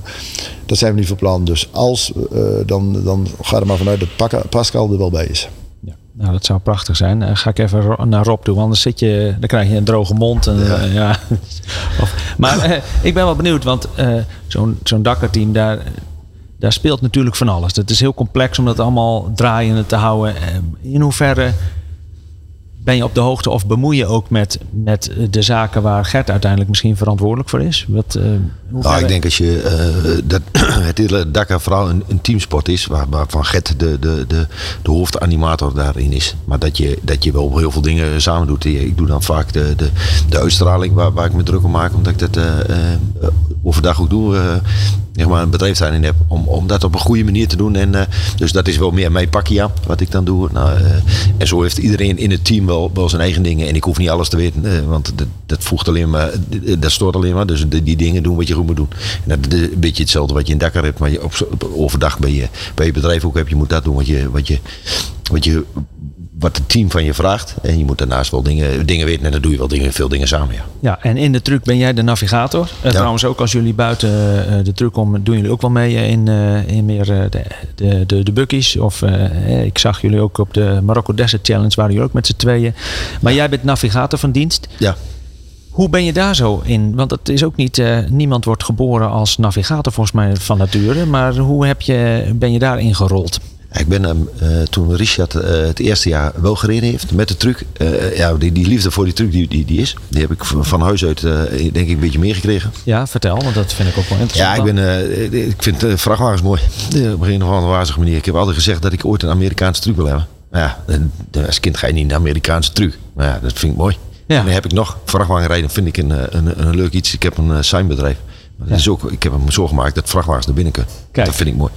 Dat zijn we niet van plan. Dus als, dan, dan ga er maar vanuit dat Pascal er wel bij is. Nou, dat zou prachtig zijn. Uh, ga ik even naar Rob toe, anders zit je, dan krijg je een droge mond. En, ja. Uh, ja. of, maar uh, ik ben wel benieuwd, want zo'n zo'n Dakar-team, daar, daar speelt natuurlijk van alles. Het is heel complex om dat allemaal draaiende te houden. in hoeverre ben je op de hoogte of bemoei je ook met, met de zaken waar Gert uiteindelijk misschien verantwoordelijk voor is? Wat, uh, nou, ik denk als je uh, dat het hele Dakar vooral een, een teamsport is, waar, waarvan Gert de, de, de, de hoofdanimator daarin is. Maar dat je, dat je wel heel veel dingen samen doet. Ik doe dan vaak de, de, de uitstraling waar, waar ik me druk om maak, omdat ik dat uh, overdag ook doe zeg maar, een bedrijfstuin in heb. Om, om dat op een goede manier te doen. En, uh, dus dat is wel meer mijn pakje wat ik dan doe. Nou, uh, en zo heeft iedereen in het team wel, wel zijn eigen dingen. En ik hoef niet alles te weten, uh, want dat, dat voegt alleen maar, dat stoort alleen maar. Dus die, die dingen doen wat je goed moet doen. En dat is een beetje hetzelfde wat je in Dakar hebt. Maar je op, op, overdag bij je, bij je bedrijf ook heb. Je moet dat doen wat je, wat je, wat je wat het team van je vraagt. En je moet daarnaast wel dingen, dingen weten. En dan doe je wel dingen, veel dingen samen. Ja. ja, en in de truck ben jij de navigator. Uh, Trouwens ook als jullie buiten uh, de truck komen, doen jullie ook wel mee in, uh, in meer de, de, de, de buckies. Of ik zag jullie ook op de Marokko Desert Challenge, waren jullie ook met z'n tweeën. Maar jij bent navigator van dienst. Ja. Hoe ben je daar zo in? Want het is ook niet, niemand wordt geboren als navigator volgens mij van nature. Maar hoe heb je, ben je daarin gerold? Ik ben hem eh, toen Richard eh, het eerste jaar wel gereden heeft met de truc. eh, ja, die, die liefde voor die truc die, die, die is. Die heb ik van van huis uit denk ik een beetje meegekregen. Ja, vertel, want dat vind ik ook wel interessant. Ja, ik, ben, ik vind vrachtwagens mooi. Op een of andere wazige manier. Ik heb altijd gezegd dat ik ooit een Amerikaanse truc wil hebben. Maar ja, als kind ga je niet in de Amerikaanse truc. Maar ja, dat vind ik mooi. Ja. En dan heb ik nog vrachtwagenrijden vind ik een, een, een leuk iets. Ik heb een signbedrijf. Maar dat is ook, ik heb hem zo gemaakt dat vrachtwagens naar binnen kunnen. Kijk. Dat vind ik mooi.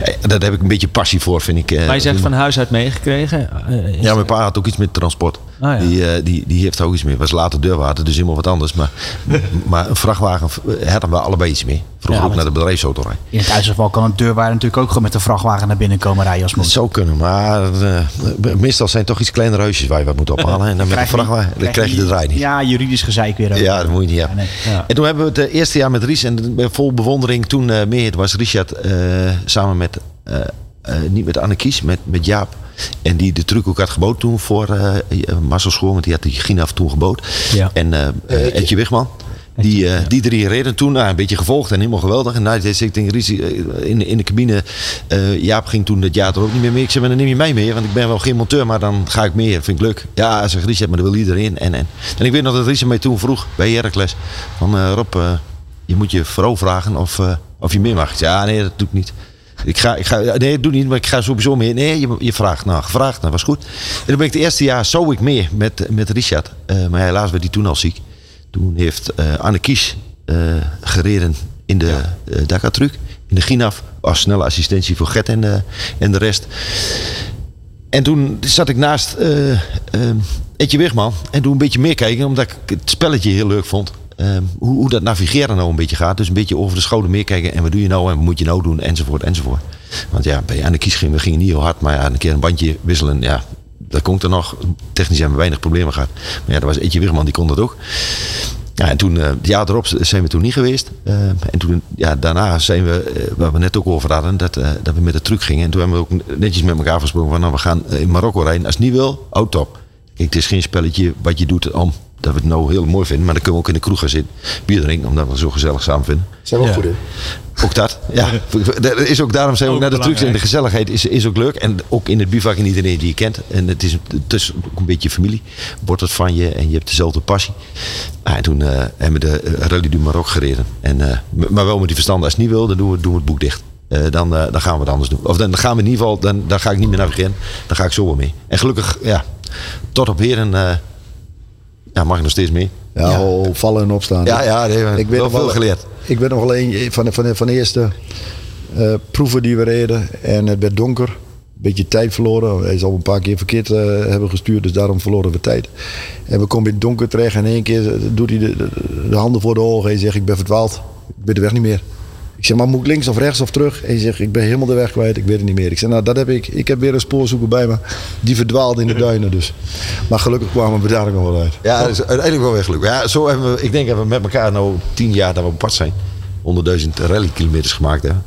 Eh, Daar heb ik een beetje passie voor, vind ik. eh, Maar je zegt van huis uit meegekregen. Eh, ja, mijn pa had ook iets met transport. Ah, ja. die, eh, die, die heeft ook iets mee. Was later deurwaarder, dus helemaal wat anders. Maar, maar een vrachtwagen hadden we allebei iets mee. Vroeger Ja, ook naar de bedrijfsauto rijden. In het uitergeval kan een deurwaarder natuurlijk ook gewoon met de vrachtwagen naar binnen komen rijden als Dat moet. zou kunnen, maar eh, meestal zijn het toch iets kleinere huisjes waar je wat moet ophalen. En dan met een Krijg je niet- vrachtwagen, dan krijg je de draai niet. Ja, juridisch gezeik weer. ook. Ja, dat moet je niet hebben. nee. Ja. En toen hebben we het eh, eerste jaar met Ries en vol bewondering toen meer was Richard samen met, niet met Anne Kies, met, met Jaap. En die de truc ook had gebood toen voor eh eh, Marcel Schoor, want die had die Ginaf toen gebood. Ja. En eh eh, Etje Wigman. Die, die drie reden toen, nou, een beetje gevolgd en helemaal geweldig. En nou, ik denk, in, in de cabine, eh, Jaap ging toen dat jaar er ook niet meer mee. Ik zei, maar dan neem je mij mee, want ik ben wel geen monteur, maar dan ga ik mee. Dat vind ik leuk. Ja, zegt Richard, maar dat wil iedereen. En, en. en ik weet nog dat Richard mij toen vroeg bij Heracles, van eh, Rob, eh, je moet je vrouw vragen of, eh, of je mee mag. Ik zei, ja, nee, dat doe ik niet. Ik ga, ik ga, nee, doe niet, maar ik ga sowieso mee. Nee, je, je vraagt. Nou, gevraagd, dat was goed. En toen ben ik het eerste jaar zo ik mee met, met Richard. Eh, maar helaas werd hij toen al ziek. Toen heeft eh, Anne Kies eh, gereden in de ja. Dakar-truc. In de Ginaf. Als snelle assistentie voor Gert en, de en de rest. En toen zat ik naast uh, uh, Etje Wigman. En toen een beetje meer kijken. Omdat ik het spelletje heel leuk vond. Uh, hoe, dat navigeren nou een beetje gaat. Dus een beetje over de schouder meekijken. En wat doe je nou en wat moet je nou doen enzovoort enzovoort. Want ja, bij Anne Kies gingen we gingen niet heel hard. Maar ja, een keer een bandje wisselen. Ja, dat komt er nog. Technisch hebben we weinig problemen gehad. Maar ja, er was Etje Wigman die kon dat ook. Ja, en toen, het jaar erop zijn we toen niet geweest. Uh, en toen, ja, daarna zijn we, uh, waar we net ook over hadden, dat, dat we met de truc gingen. En toen hebben we ook netjes met elkaar afgesproken van, nou, we gaan in Marokko rijden. Als het niet wil, out top. Kijk, het is geen spelletje wat je doet om dat we het nou heel mooi vinden. Maar dan kunnen we ook in de kroeg gaan zitten, bier drinken, omdat we het zo gezellig samen vinden. Zijn we ook Ja. goed in? Ook dat, ja. Dat is ook, daarom zijn we ook Ook naar de trucs en de gezelligheid is, is ook leuk. En ook in het bivak en iedereen die je kent. En het is, het is ook een beetje familie. Wordt het van je en je hebt dezelfde passie. Ah, en toen eh, hebben we de eh, Rally du Maroc gereden. En, eh, maar wel met die verstand. Als het niet wil, dan doen we, doen we het boek dicht. Eh, dan, dan gaan we het anders doen. Of dan, dan gaan we in ieder geval, dan, dan ga ik niet meer navigeren. Dan ga ik zo wel mee. En gelukkig, ja, tot op heren eh, ja, mag ik nog steeds mee. Ja, ja. oh, vallen en opstaan. Ja, ja, nee, ik wel nog veel geleerd. Ik ben nog alleen van de, van van de eerste eh, proeven die we reden. En het werd donker. Een beetje tijd verloren. Hij zal een paar keer verkeerd eh, hebben gestuurd. Dus daarom verloren we tijd. En we komen in het donker terecht. En in één keer doet hij de, de, de handen voor de ogen. En zegt ik ben verdwaald. Ik weet de weg niet meer. Ik zeg, maar moet ik links of rechts of terug? En je zegt, ik ben helemaal de weg kwijt, ik weet het niet meer. Ik zeg, nou, dat heb ik. Ik heb weer een spoorzoeker bij me. Die verdwaalde in de duinen dus. Maar gelukkig kwamen we daar nog wel uit. Ja, dat is uiteindelijk wel weer gelukt. Ja, zo hebben we, ik denk hebben we met elkaar nou tien jaar dat we op pad zijn. 100.000 rallykilometers gemaakt hebben.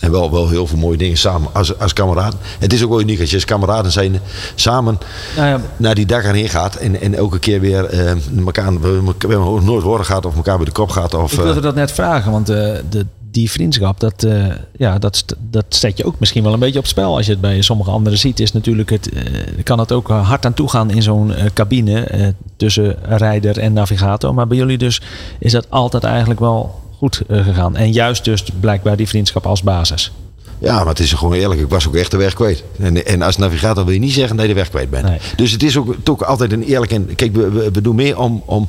En wel, wel heel veel mooie dingen samen als, als kameraden. Het is ook wel uniek als je als kameraden zijn samen Nou ja, naar die Dakar heen gaat. En, en elke keer weer eh, elkaar, we, we hebben nooit horen gehad of elkaar bij de kop gaat. Of, ik eh, wilde dat net vragen, want eh, de, die vriendschap, dat, eh, ja, dat, dat zet je ook misschien wel een beetje op spel. Als je het bij sommige anderen ziet, is natuurlijk het, eh, kan het ook hard aan toe gaan in zo'n eh, cabine eh, tussen rijder en navigator. Maar bij jullie dus is dat altijd eigenlijk wel goed eh, gegaan. En juist dus blijkbaar die vriendschap als basis. Ja, maar het is gewoon eerlijk. Ik was ook echt de weg kwijt. En, en als navigator wil je niet zeggen dat je de weg kwijt bent. Nee. Dus het is ook, het ook altijd een eerlijk... En, kijk, we, we, we doen meer om, om,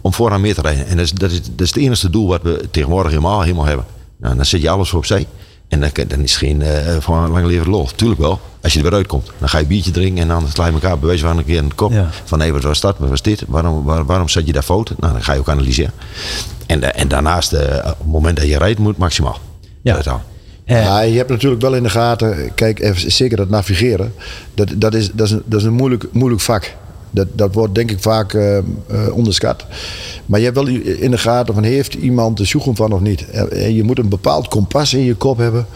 om vooraan meer te rijden. En dat is, dat, is, dat is het enige doel wat we tegenwoordig helemaal, helemaal hebben. Nou, dan zet je alles voor opzij. En dan, dan is geen uh, van lang leven lol. Tuurlijk wel. Als je er weer uitkomt. Dan ga je een biertje drinken en dan sla je elkaar bij wijze van een keer in de kop. Ja. Van hé, wat was dat? Wat was dit? Waarom, waar, waarom zet je daar fout? Nou, dan ga je ook analyseren. En, da- en daarnaast, eh, op het moment dat je rijdt, moet maximaal. Ja. Dat. Eh, Ja, je hebt natuurlijk wel in de gaten, kijk, even, zeker dat navigeren, dat, dat, is, dat, is, een, dat is een moeilijk, moeilijk vak. Dat, dat wordt denk ik vaak eh, eh, onderschat. Maar je hebt wel in de gaten van heeft iemand de zoeken van of niet. En je moet een bepaald kompas in je kop hebben.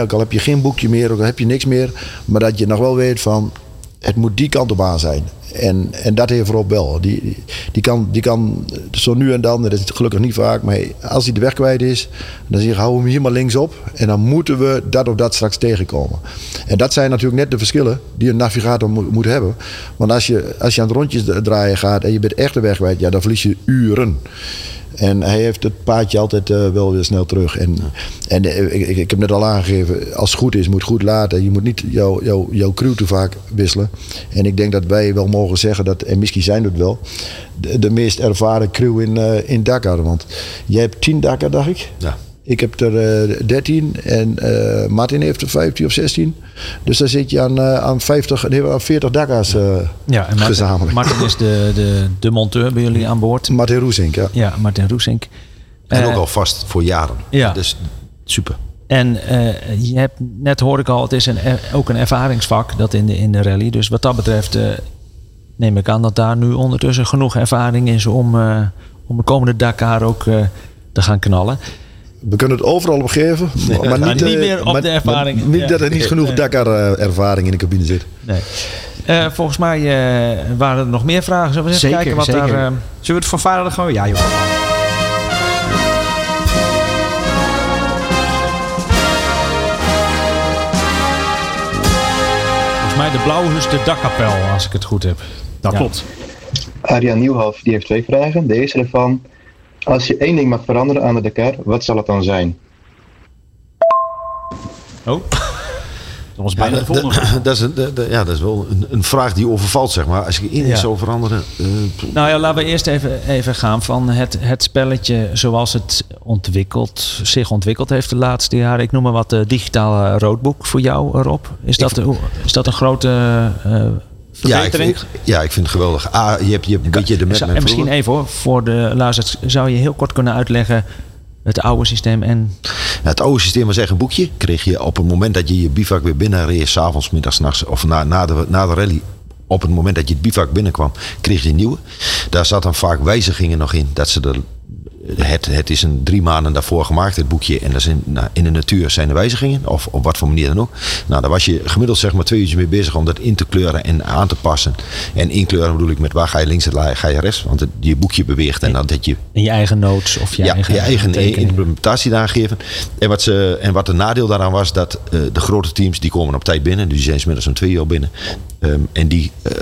Ook al heb je geen boekje meer, ook al heb je niks meer. Maar dat je nog wel weet van het moet die kant op aan zijn. En, en dat heeft Rob wel. Die, die, kan, die kan zo nu en dan, dat is gelukkig niet vaak, maar als hij de weg kwijt is, dan zeg je hou hem hier maar linksop. En dan moeten we dat of dat straks tegenkomen. En dat zijn natuurlijk net de verschillen die een navigator moet, moet hebben. Want als je, als je aan het rondjes draaien gaat en je bent echt de weg kwijt, ja, dan verlies je uren. En hij heeft het paadje altijd uh, wel weer snel terug. En, en uh, ik, ik, heb net al aangegeven, als het goed is, moet goed laten. Je moet niet jouw jou, jouw crew te vaak wisselen. En ik denk dat wij wel mogen zeggen dat, en misschien zijn het wel, de, meest ervaren crew in, in Dakar. Want jij hebt 10 Dakar, dacht ik? Ja. Ik heb er uh, 13 en uh, Martin heeft er 15 of 16. Dus daar zit je aan, uh, aan 50, nee, aan 40 Dakka's uh, ja, en Martin, gezamenlijk. Martin is de, de, de monteur bij jullie aan boord. Martin Roesink, ja. Ja, Martin Roesink. En ook al vast voor jaren. Ja. Dus super. En je hebt, net hoorde ik al, het is een, ook een ervaringsvak dat in de, in de rally. Dus wat dat betreft neem ik aan dat daar nu ondertussen genoeg ervaring is om, om de komende Dakar ook te gaan knallen. We kunnen het overal op geven, maar, maar niet, niet meer op maar, de ervaring. Maar niet ja. dat er niet genoeg Dakar-ervaring in de cabine zit. Nee. Uh, volgens mij uh, waren er nog meer vragen. Zullen we eens zeker, kijken wat zeker. daar... Uh... Zullen we het van vader gewoon... Ja, joh. Volgens mij de Blauwhus de Dakkapel, als ik het goed heb. Dat ja. klopt. Arjan Nieuwhof die heeft twee vragen. De eerste ervan... Als je één ding mag veranderen aan de Dakar, wat zal het dan zijn? Oh. Dat was bijna ja, de volgende. Dat is, een, de, de, ja, dat is wel een, een, vraag die overvalt, zeg maar. Als ik één ding Ja. zou veranderen... eh, Nou ja, laten we eerst even, even gaan van het, het spelletje zoals het ontwikkeld, zich ontwikkeld heeft de laatste jaren. Ik noem maar wat de digitale roadbook voor jou, Rob. Is dat, is dat een grote eh ja, ik vind, ja, ik vind het geweldig. Ah, je hebt, je hebt een beetje de met en misschien vroeger. even hoor, voor de luisteraars, zou je heel kort kunnen uitleggen het oude systeem en het oude systeem was echt een boekje. Kreeg je op het moment dat je je bivak weer binnenreed, s'avonds, middags, nachts of na, na, de, na de rally. Op het moment dat je het bivak binnenkwam, kreeg je een nieuwe. Daar zat dan vaak wijzigingen nog in. Dat ze er, het, het is een drie maanden daarvoor gemaakt, het boekje. En dat is in, nou, in de natuur zijn er wijzigingen. Of op wat voor manier dan ook. Nou, daar was je gemiddeld zeg maar twee uurtjes mee bezig om dat in te kleuren en aan te passen. En inkleuren bedoel ik met waar ga je links en ga je rechts. Want het, je boekje beweegt en dan dat je in je eigen notes of je ja, eigen, je eigen implementatie daar geven. En wat, ze, en wat de nadeel daaraan was, dat eh, de grote teams die komen op tijd binnen. Die zijn smiddags om twee uur binnen. Ehm, en die eh,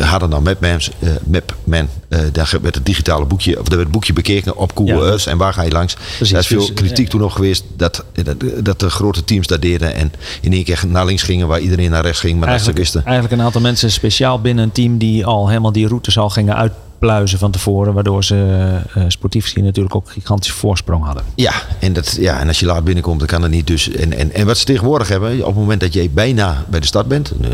hadden dan Mapman, eh Mapman eh, daar werd het digitale boekje, of daar werd het boekje bekeken op Google Ja. En waar ga je langs. Precies, Daar is veel kritiek eh, toen nog geweest dat, dat, dat de grote teams dat deden en in één keer naar links gingen waar iedereen naar rechts ging, maar dat ze Eigenlijk, wisten. eigenlijk een aantal mensen speciaal binnen een team die al helemaal die routes al gingen uitpluizen van tevoren. Waardoor ze eh, sportief gezien natuurlijk ook gigantische voorsprong hadden. Ja en, dat, ja, en als je laat binnenkomt, dan kan dat niet. Dus, en, en, en wat ze tegenwoordig hebben, op het moment dat jij bijna bij de stad bent, eh,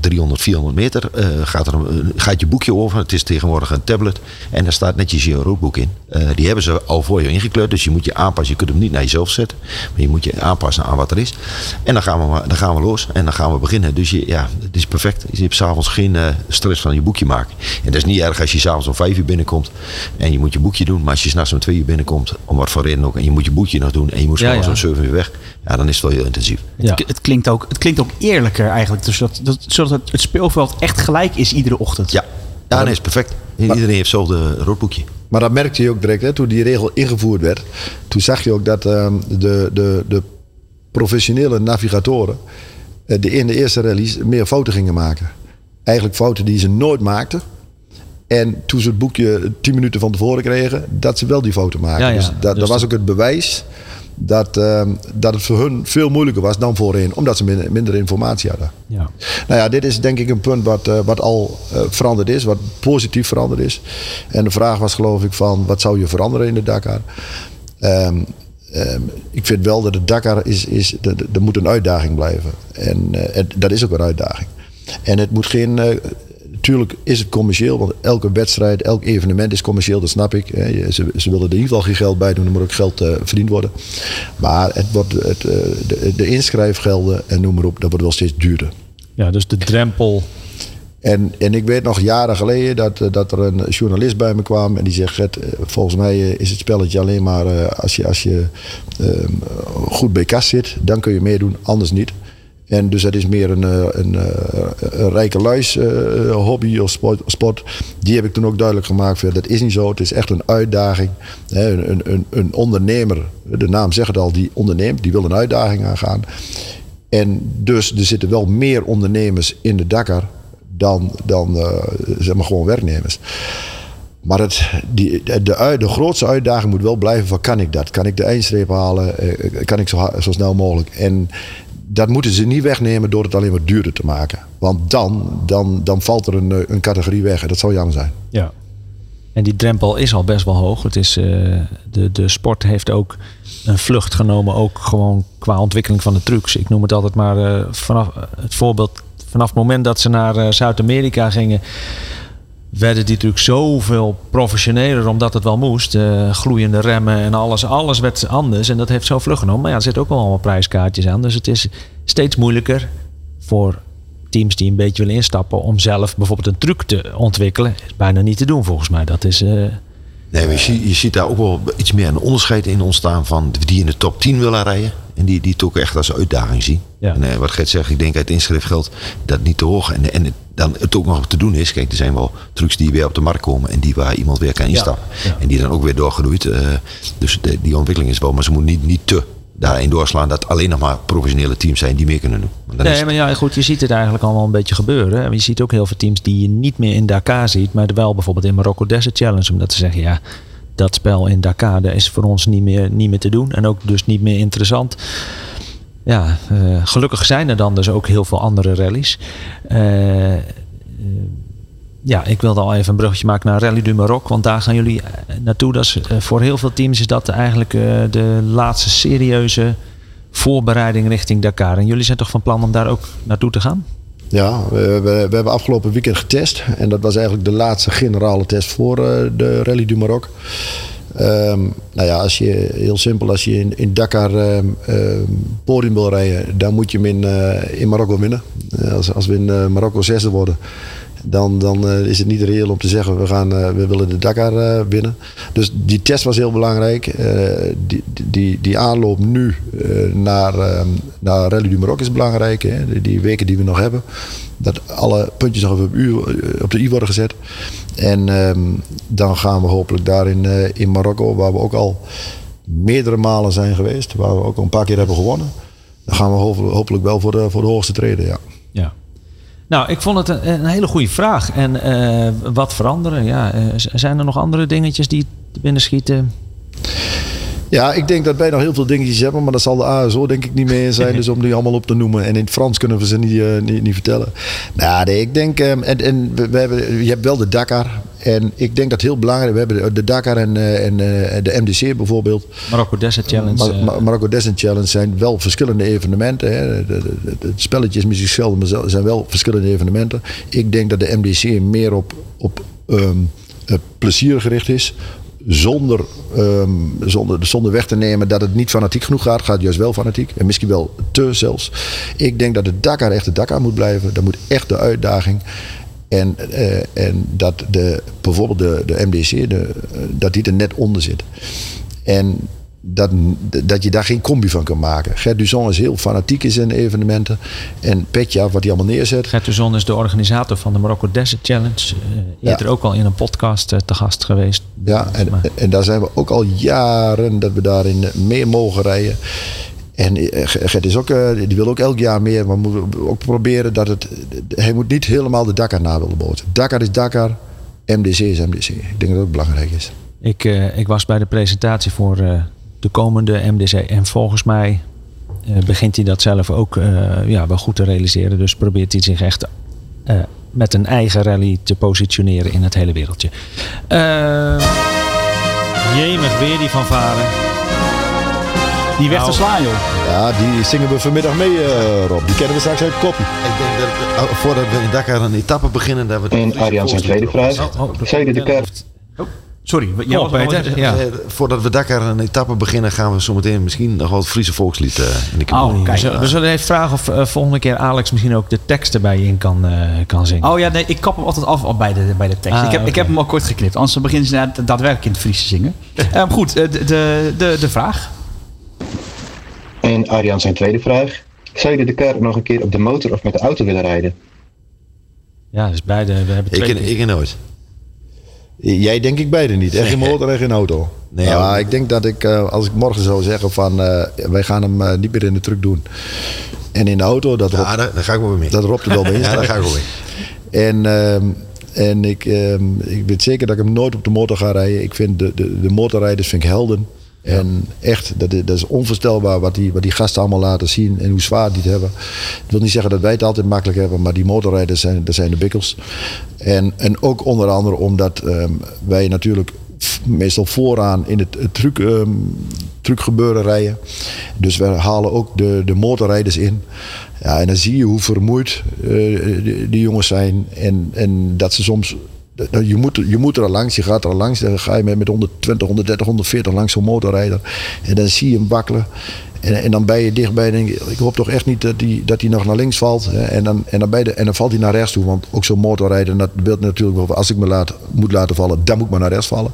300, 400 meter, eh, gaat, er, een- gaat je boekje over. Het is tegenwoordig een tablet en daar staat netjes je roadbook in. Eh, die hebben ze al voor je ingekleurd, dus je moet je aanpassen. Je kunt hem niet naar jezelf zetten, maar je moet je aanpassen aan wat er is. En dan gaan we, dan gaan we los en dan gaan we beginnen. Dus je, ja, het is perfect. Je hebt s'avonds geen eh, stress van je boekje maken. En dat is niet erg als je s'avonds om vijf uur binnenkomt en je moet je boekje doen. Maar als je s'nachts om twee uur binnenkomt, om wat voor reden ook, en je moet je boekje nog doen en je moet Ja, s'morgens ja. om zeven uur weg, ja, dan is het wel heel intensief. Ja. Het, het, klinkt ook, het klinkt ook eerlijker eigenlijk. Dus dat, dat, zodat het, het speelveld echt gelijk is iedere ochtend. Ja, ja nee, is perfect. Iedereen heeft hetzelfde roodboekje. Maar dat merkte je ook direct, hè, toen die regel ingevoerd werd. Toen zag je ook dat ehm, de, de, de professionele navigatoren eh, de, in de eerste rallies meer fouten gingen maken. Eigenlijk fouten die ze nooit maakten. En toen ze het boekje 10 minuten van tevoren kregen, dat ze wel die fouten maakten. Ja, ja. Dus dat, Dus dat was de- ook het bewijs dat, ehm, dat het voor hun veel moeilijker was dan voorheen, omdat ze minder, minder informatie hadden. Ja. Nou ja, dit is denk ik een punt wat, eh, wat al eh, veranderd is, wat positief veranderd is. En de vraag was geloof ik van, wat zou je veranderen in de Dakar? Ehm, ehm, ik vind wel dat de Dakar is, is er er moet een uitdaging blijven. En eh, het- dat is ook een uitdaging. En het moet geen... Natuurlijk is het commercieel, want elke wedstrijd, elk evenement is commercieel, dat snap ik. Ze, ze willen er in ieder geval geen geld bij doen, er moet ook geld eh, verdiend worden. Maar het wordt, het, eh, de, de inschrijfgelden en noem maar op, dat wordt wel steeds duurder. ja, dus de drempel. En, en ik weet nog jaren geleden dat, eh, dat er een journalist bij me kwam en die zegt: Gert, volgens mij is het spelletje alleen maar als je, als je ehm, goed bij kas zit, dan kun je meedoen, anders niet. En dus het is meer een, eh, een, eh, een rijke luis eh, hobby of sport, sport. Die heb ik toen ook duidelijk gemaakt. Dat is niet zo. Het is echt een uitdaging. Een, een, een ondernemer, de naam zegt het al, die onderneemt. Die wil een uitdaging aangaan. En dus er zitten wel meer ondernemers in de Dakar dan, dan eh, zeg maar gewoon werknemers. Maar het, die, de, de, grootste uitdaging moet wel blijven van kan ik dat? Kan ik de eindstreep halen? Kan ik zo, zo snel mogelijk? En dat moeten ze niet wegnemen door het alleen maar duurder te maken. Want dan, dan, dan valt er een, eh, een categorie weg en dat zou jammer zijn. Ja. En die drempel is al best wel hoog. Het is, eh, de, de sport heeft ook een vlucht genomen, ook gewoon qua ontwikkeling van de trucs. Ik noem het altijd maar eh, vanaf het voorbeeld. Vanaf het moment dat ze naar Zuid-Amerika gingen, werden die trucs zoveel professioneler, omdat het wel moest. Eh, gloeiende remmen en alles, alles werd anders. En dat heeft zo vlug genomen. Maar ja, er zitten ook wel allemaal prijskaartjes aan. Dus het is steeds moeilijker voor teams die een beetje willen instappen om zelf bijvoorbeeld een truc te ontwikkelen. Is bijna niet te doen volgens mij. Dat is. eh, Nee, maar je, je ziet daar ook wel iets meer een onderscheid in ontstaan van die in de top 10 willen rijden. En die, die het ook echt als uitdaging zien. Ja. En eh, wat Gert zegt, ik denk uit inschriftgeld dat niet te hoog. En, en het- dan het ook nog te doen is. Kijk, er zijn wel trucs die weer op de markt komen. En die waar iemand weer kan instappen. ja. En die dan ook weer doorgroeit. eh, dus de- die ontwikkeling is wel. Maar ze moeten niet, niet te daarin doorslaan dat alleen nog maar professionele teams zijn die meer kunnen doen. Want dan is Nee, maar ja, goed, je ziet het eigenlijk allemaal een beetje gebeuren. En je ziet ook heel veel teams die je niet meer in Dakar ziet, maar wel bijvoorbeeld in Marokko Desert Challenge. Omdat ze zeggen, ja, dat spel in Dakar is voor ons niet meer, niet meer te doen. En ook dus niet meer interessant. Ja, eh, gelukkig zijn er dan dus ook heel veel andere rallies. Eh, eh, ja, ik wilde al even een bruggetje maken naar Rally du Maroc. Want daar gaan jullie naartoe. Dat is, voor heel veel teams is dat eigenlijk de laatste serieuze voorbereiding richting Dakar. En jullie zijn toch van plan om daar ook naartoe te gaan? Ja, we, we, hebben afgelopen weekend getest. En dat was eigenlijk de laatste generale test voor eh, de Rally du Maroc. Ehm, nou ja, als je, heel simpel, als je in, Dakar ehm, podium wil rijden, dan moet je hem in, eh, in Marokko winnen. Eh, als, als we in Marokko zesde worden, dan, dan eh, is het niet reëel om te zeggen we, gaan, eh, we willen de Dakar eh, winnen. Dus die test was heel belangrijk. Die, die, die aanloop nu naar, ehm, naar Rally du Maroc is belangrijk. Hè? Die, weken die we nog hebben. Dat alle puntjes nog op, op de i worden gezet. En ehm, dan gaan we hopelijk daar in, in Marokko, waar we ook al meerdere malen zijn geweest. Waar we ook al een paar keer hebben gewonnen. Dan gaan we hopelijk wel voor de, voor de hoogste treden, ja. Ja. Nou, ik vond het een, hele goede vraag. En eh, wat veranderen? Ja, eh, zijn er nog andere dingetjes die binnen schieten? Ja, ik denk dat wij nog heel veel dingetjes hebben, maar dat zal de ASO denk ik niet mee zijn. dus om die allemaal op te noemen. En in het Frans kunnen we ze niet, eh, niet, niet vertellen. Nou, nee, ik denk, ehm, en, en we, we hebben, je hebt wel de Dakar. En ik denk dat heel belangrijk, we hebben de, Dakar en, eh, en eh, de MDC bijvoorbeeld. Marokko Desert Challenge. Mar- Mar- Marokko Desert Challenge zijn wel verschillende evenementen. Hè. De, de, de- het spelletje is misschien hetzelfde, maar zijn wel verschillende evenementen. Ik denk dat de MDC meer op, op ehm, eh, plezier gericht is. Zonder, ehm, zonder, zonder weg te nemen dat het niet fanatiek genoeg gaat. Gaat juist wel fanatiek. En misschien wel te zelfs. Ik denk dat de Dakar echt de Dakar moet blijven. Dat moet echt de uitdaging. En, eh, en dat de, bijvoorbeeld de, de MDC, de, eh, dat die er net onder zit. En dat, dat je daar geen combi van kan maken. Gert Duzon is heel fanatiek in zijn evenementen. En Petja, wat hij allemaal neerzet. Gert de Zon is de organisator van de Marokko Desert Challenge. Eh eerder ook al in een podcast eh, te gast geweest. Ja, en, Maar- en daar zijn we ook al jaren dat we daarin mee mogen rijden. En eh, Gert is ook, eh, die wil ook elk jaar meer. Maar we moeten ook proberen dat het. Hij moet niet helemaal de Dakar na willen boten. Dakar is Dakar, MDC is MDC. Ik denk dat dat ook belangrijk is. Ik, eh, ik was bij de presentatie voor eh, de komende MDC. En volgens mij eh, begint hij dat zelf ook eh, ja, wel goed te realiseren. Dus probeert hij zich echt eh, met een eigen rally te positioneren in het hele wereldje. Eh jemig weer die van varen. Die weg te Nou. slaan, joh. Ja, die zingen we vanmiddag mee, eh, Rob. Die kennen we straks uit koppie. Ik denk dat eh, voordat we in Dakar een etappe beginnen, dat we de En Arjan zijn tweede vraag. Je de Dakar Sorry, jij was nog Peter, wat- ja. Eh, voordat we Dakar een etappe beginnen, gaan we zometeen misschien nog wel het Friese volkslied eh, in de. Oh, We kijk. zullen, we zullen even vragen of eh, volgende keer Alex misschien ook de tekst erbij in kan, eh, kan zingen. Oh ja, nee, ik kap hem altijd af al bij de, bij de tekst. Ah, ik, heb, ik heb hem al kort geknipt. Anders dan beginnen ze daad- daadwerkelijk in het Fries te zingen. Ehm, goed, de, de, de, de vraag. En Arjan zijn tweede vraag. Zou je de Dakar nog een keer op de motor of met de auto willen rijden? Ja, dus beide. We hebben twee Ik, keer- ik en nooit. Jij denk ik beide niet. Echt geen motor en geen auto. Nee, ja, ja. ik denk dat ik, eh, als ik morgen zou zeggen van eh, wij gaan hem eh, niet meer in de truck doen. En in de auto, dat Ja, daar, daar ga ik wel mee. dat ropt er wel in. Ja, daar ga ik wel mee. En, ehm, en ik, ehm, ik weet zeker dat ik hem nooit op de motor ga rijden. Ik vind de, de, de motorrijders vind ik helden. En echt, dat, is- dat is onvoorstelbaar wat die, wat die gasten allemaal laten zien en hoe zwaar die het hebben. Ik wil niet zeggen dat wij het altijd makkelijk hebben, maar die motorrijders zijn, zijn de bikkels. En, en ook onder andere omdat ehm, wij natuurlijk meestal vooraan in het, het truc, ehm, trucgebeuren rijden. Dus we halen ook de, de motorrijders in. Ja, en dan zie je hoe vermoeid eh, die, die jongens zijn. En, en dat ze soms. Dat- Je moet, je moet er al langs, je gaat er al langs. Dan ga je met, met 120, 130, 140 langs zo'n motorrijder. En dan zie je hem wakkelen. En, en dan ben je dichtbij en denk je, ik hoop toch echt niet dat hij dat die nog naar links valt. En dan, en, dan je, en dan valt hij naar rechts toe. Want ook zo'n motorrijder, dat wil natuurlijk wel, als ik me laat, moet laten vallen, dan moet ik maar naar rechts vallen.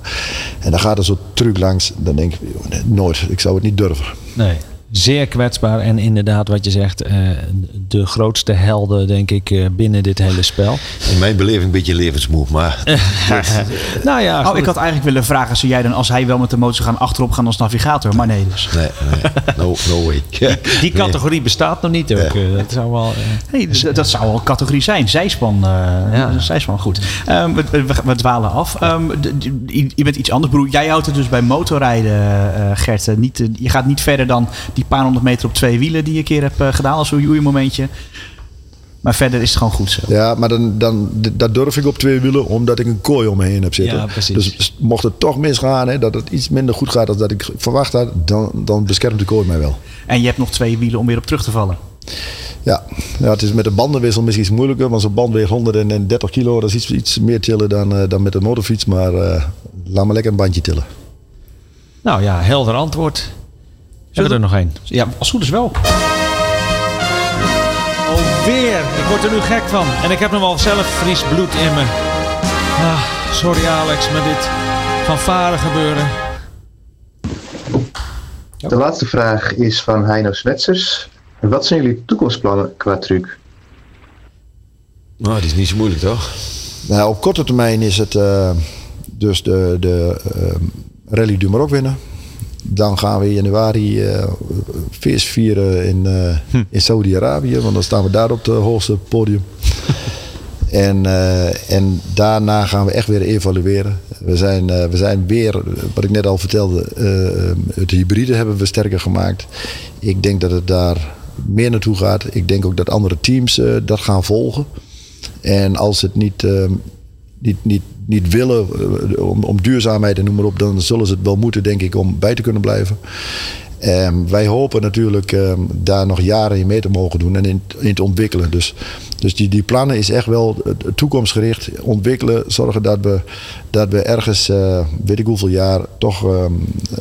En dan gaat er zo'n truc langs. Dan denk ik, nooit, ik zou het niet durven. Nee. Zeer kwetsbaar en inderdaad wat je zegt, eh, de grootste helden denk ik eh, binnen dit hele spel. In mijn beleving een beetje levensmoe, maar nou ja, Oh, ik had eigenlijk willen vragen, zou jij dan als hij wel met de motor zou gaan achterop gaan als navigator? Maar nee dus. nee, nee, no, no way. die categorie bestaat nog niet ook. eh, dat zou wel, Nee, dus dat zou wel een categorie zijn. Zijspan, eh Ja. zijspan goed. Ehm, we, we, we dwalen af. Ehm, je bent iets anders, broer. Jij houdt het dus bij motorrijden, eh, Gert. Niet, je gaat niet verder dan die paar honderd meter op twee wielen die je een keer hebt eh, gedaan als een momentje. Maar verder is het gewoon goed zo. Ja, maar dan, dan, dat durf ik op twee wielen, omdat ik een kooi om me heen heb zitten. Ja, precies. Dus mocht het toch misgaan, hè, dat het iets minder goed gaat dan dat ik verwacht had, dan, dan beschermt de kooi mij wel. En je hebt nog twee wielen om weer op terug te vallen. Ja, ja het is met de bandenwissel misschien iets moeilijker, want zo'n band weegt 130 kilo. Dat is iets, iets meer tillen dan, eh, dan met een motorfiets, maar eh, laat maar lekker een bandje tillen. nou ja, helder antwoord. Zullen we er nog één? Ja, als het goed is wel. Alweer. Ik word er nu gek van. En ik heb nog wel zelf Fries bloed in me. Ah, sorry Alex, met dit fanfare gebeuren. De laatste vraag is van Heino Zwetsers. Wat zijn jullie toekomstplannen qua truc? Nou, die is niet zo moeilijk toch? Nou, op korte termijn is het eh, dus de, de ehm, Rally du Maroc winnen. Dan gaan we in januari feest vieren in, eh, in Saudi-Arabië, want dan staan we daar op het hoogste podium. en, eh, en daarna gaan we echt weer evalueren. We zijn, we zijn weer, wat ik net al vertelde, het hybride hebben we sterker gemaakt. Ik denk dat het daar meer naartoe gaat. Ik denk ook dat andere teams dat gaan volgen. En als het niet, niet, niet, niet willen eh, om, om duurzaamheid en noem maar op, dan zullen ze het wel moeten, denk ik, om bij te kunnen blijven. Ehm, wij hopen natuurlijk ehm, daar nog jaren in mee te mogen doen en in, in te ontwikkelen. Dus, dus die, die plannen is echt wel eh, toekomstgericht. Ontwikkelen, zorgen dat we, dat we ergens, eh, weet ik hoeveel jaar, toch ehm,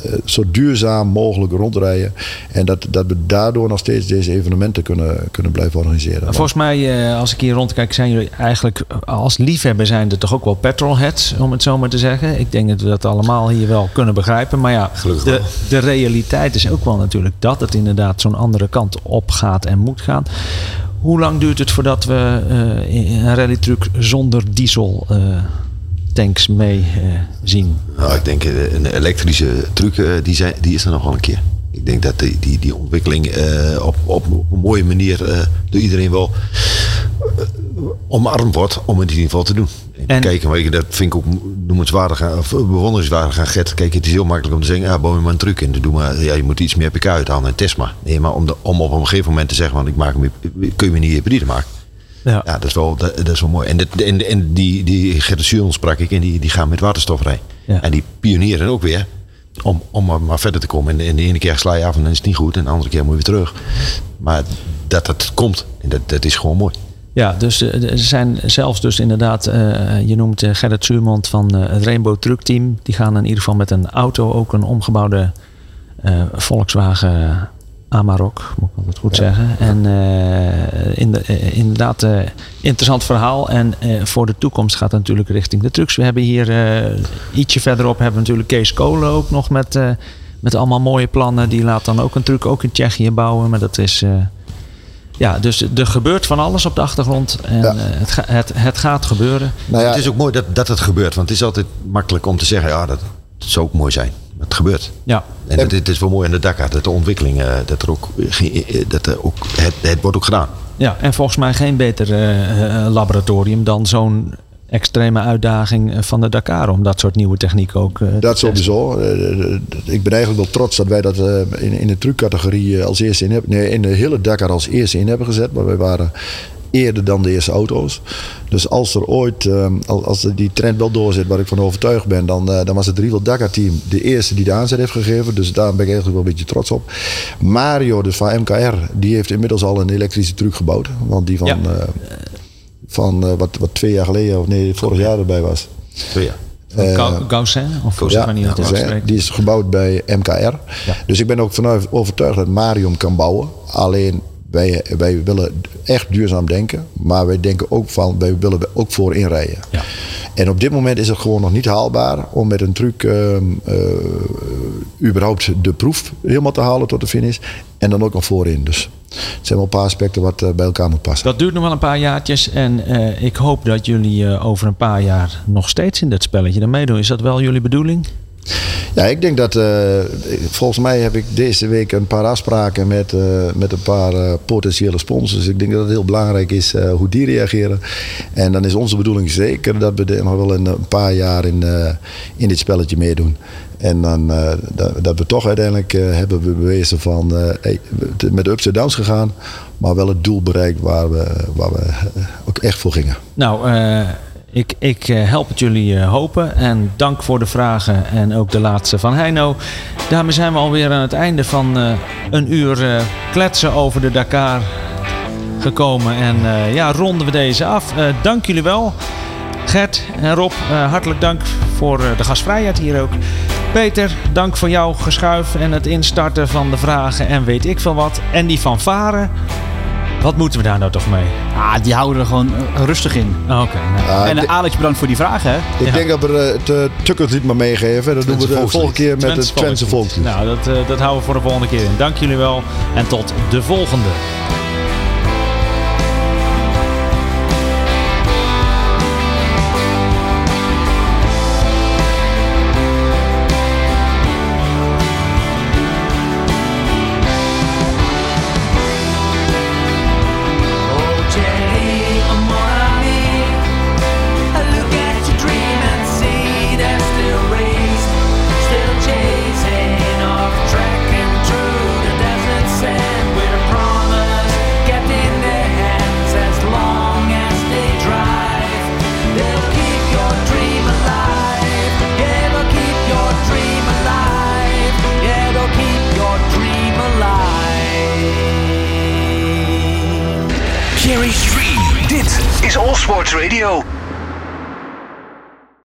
eh, zo duurzaam mogelijk rondrijden. En dat, dat we daardoor nog steeds deze evenementen kunnen, kunnen blijven organiseren. Volgens mij, eh, als ik hier rondkijk, zijn jullie eigenlijk als liefhebber zijn er toch ook wel petrolheads, om het zo maar te zeggen. Ik denk dat we dat allemaal hier wel kunnen begrijpen. Maar ja, de, de realiteit is ook wel natuurlijk dat het inderdaad zo'n andere kant op gaat en moet gaan. Hoe lang duurt het voordat we in een rallytruck zonder diesel eh, tanks mee eh, zien? Nou, ik denk een elektrische truc, eh, die, zijn, die is er nog wel een keer. Ik denk dat die, die, die ontwikkeling op, op, een mooie manier door iedereen wel omarmd wordt om het in ieder geval te doen. En, Kijk, weet je, dat vind ik ook noemenswaardig aan- of bewonderenswaardig aan Gert. Kijk, het is heel makkelijk om te zeggen, ja, bouw je maar een truc in. Doe maar, ja, je moet iets meer pk uithalen en test maar. Nee, maar om, de, om op een gegeven moment te zeggen, want ik maak hem, kun je me niet hybride maken. Ja. Ja, dat is wel, dat, dat is wel mooi. En, dat, en, en die, die Gert Sion sprak ik en die, die gaan met waterstof rijden. Ja. En die pionieren ook weer om, om maar, maar verder te komen. En, en de ene keer sla je af en dan is het niet goed. En de andere keer moet je weer terug. Maar dat het komt, en dat, dat is gewoon mooi. Ja, dus eh, er zijn zelfs dus inderdaad, eh, je noemt eh, Gerrit Zuurmond van eh, het Rainbow Truck Team. Die gaan in ieder geval met een auto, ook een omgebouwde eh, Volkswagen Amarok, moet ik altijd goed zeggen. En eh, in de, eh, inderdaad, eh, interessant verhaal. En eh, voor de toekomst gaat het natuurlijk richting de trucks. We hebben hier eh, ietsje verderop hebben we natuurlijk Kees Kolen ook nog met, eh, met allemaal mooie plannen. Die laat dan ook een truck ook in Tsjechië bouwen. Maar dat is... Ja, dus er gebeurt van alles op de achtergrond. En Ja. eh, het, ga- het, het gaat gebeuren. Nou ja, Het is ook mooi dat, dat het gebeurt. Want het is altijd makkelijk om te zeggen, ja, dat, dat zou ook mooi zijn. Het gebeurt. Ja, En het is wel mooi aan de Dakar, dat de ontwikkeling, eh, dat er ook, eh, dat er ook het, het wordt ook gedaan. ja, en volgens mij geen beter laboratorium dan zo'n extreme uitdaging eh, van de Dakar. Om dat soort nieuwe techniek ook te Dat sowieso. Eh, eh, Ik ben eigenlijk wel trots dat wij dat in, in de truckcategorie als eerste in hebben. Nee, in de hele Dakar als eerste in hebben gezet. Maar wij waren eerder dan de eerste auto's. Dus als er ooit, als die trend wel doorzet, waar ik van overtuigd ben, dan, dan was het Riedel Dakar team de eerste die de aanzet heeft gegeven. Dus daar ben ik eigenlijk wel een beetje trots op. Mario, dus van MKR, die heeft inmiddels al een elektrische truck gebouwd. Want die van, Ja. Van eh, wat, wat twee jaar geleden, of nee, vorig jaar erbij was. Zo ja. Eh? Of ja, niet die is gebouwd bij MKR. Dus ik ben ook vanuit overtuigd dat Marium kan bouwen. Alleen wij, wij willen echt duurzaam denken. Maar wij denken ook van, wij willen ook voor inrijden. Ja. En op dit moment is het gewoon nog niet haalbaar om met een truc ehm, eh, überhaupt de proef helemaal te halen tot de finish. En dan ook nog voorin. Dus het zijn wel een paar aspecten wat eh, bij elkaar moet passen. Dat duurt nog wel een paar jaartjes. En eh, ik hoop dat jullie over een paar jaar nog steeds in dit spelletje er meedoen. Is dat wel jullie bedoeling? Ja, ik denk dat. eh, volgens mij heb ik deze week een paar afspraken met, eh, met een paar eh, potentiële sponsors. Ik denk dat het heel belangrijk is hoe die reageren. En dan is onze bedoeling zeker dat we nog wel in een paar jaar in, in dit spelletje meedoen. En dan dat, dat we toch uiteindelijk hebben we bewezen van met ups en downs gegaan. Maar wel het doel bereikt waar we, waar we ook echt voor gingen. Nou, ik, ik eh, help het jullie eh, hopen. En dank voor de vragen en ook de laatste van Heino. Daarmee zijn we alweer aan het einde van eh, een uur kletsen over de Dakar gekomen. En ja, ronden we deze af. Dank jullie wel. Gert en Rob, hartelijk dank voor de gastvrijheid hier ook. Peter, dank voor jouw geschuif en het instarten van de vragen en weet ik veel wat. En die van Varen, wat moeten we daar nou toch mee? Ah, die houden er gewoon eh, rustig in. Oké, nou, en Alex, bedankt voor die vragen. Hè? Ik Ja. denk dat we het uh, Tukkers maar meegeven. Dat doen we de volgende keer met het Twentse volkslied. Nou, dat, eh, dat houden we voor de volgende keer in. Dank jullie wel en tot de volgende.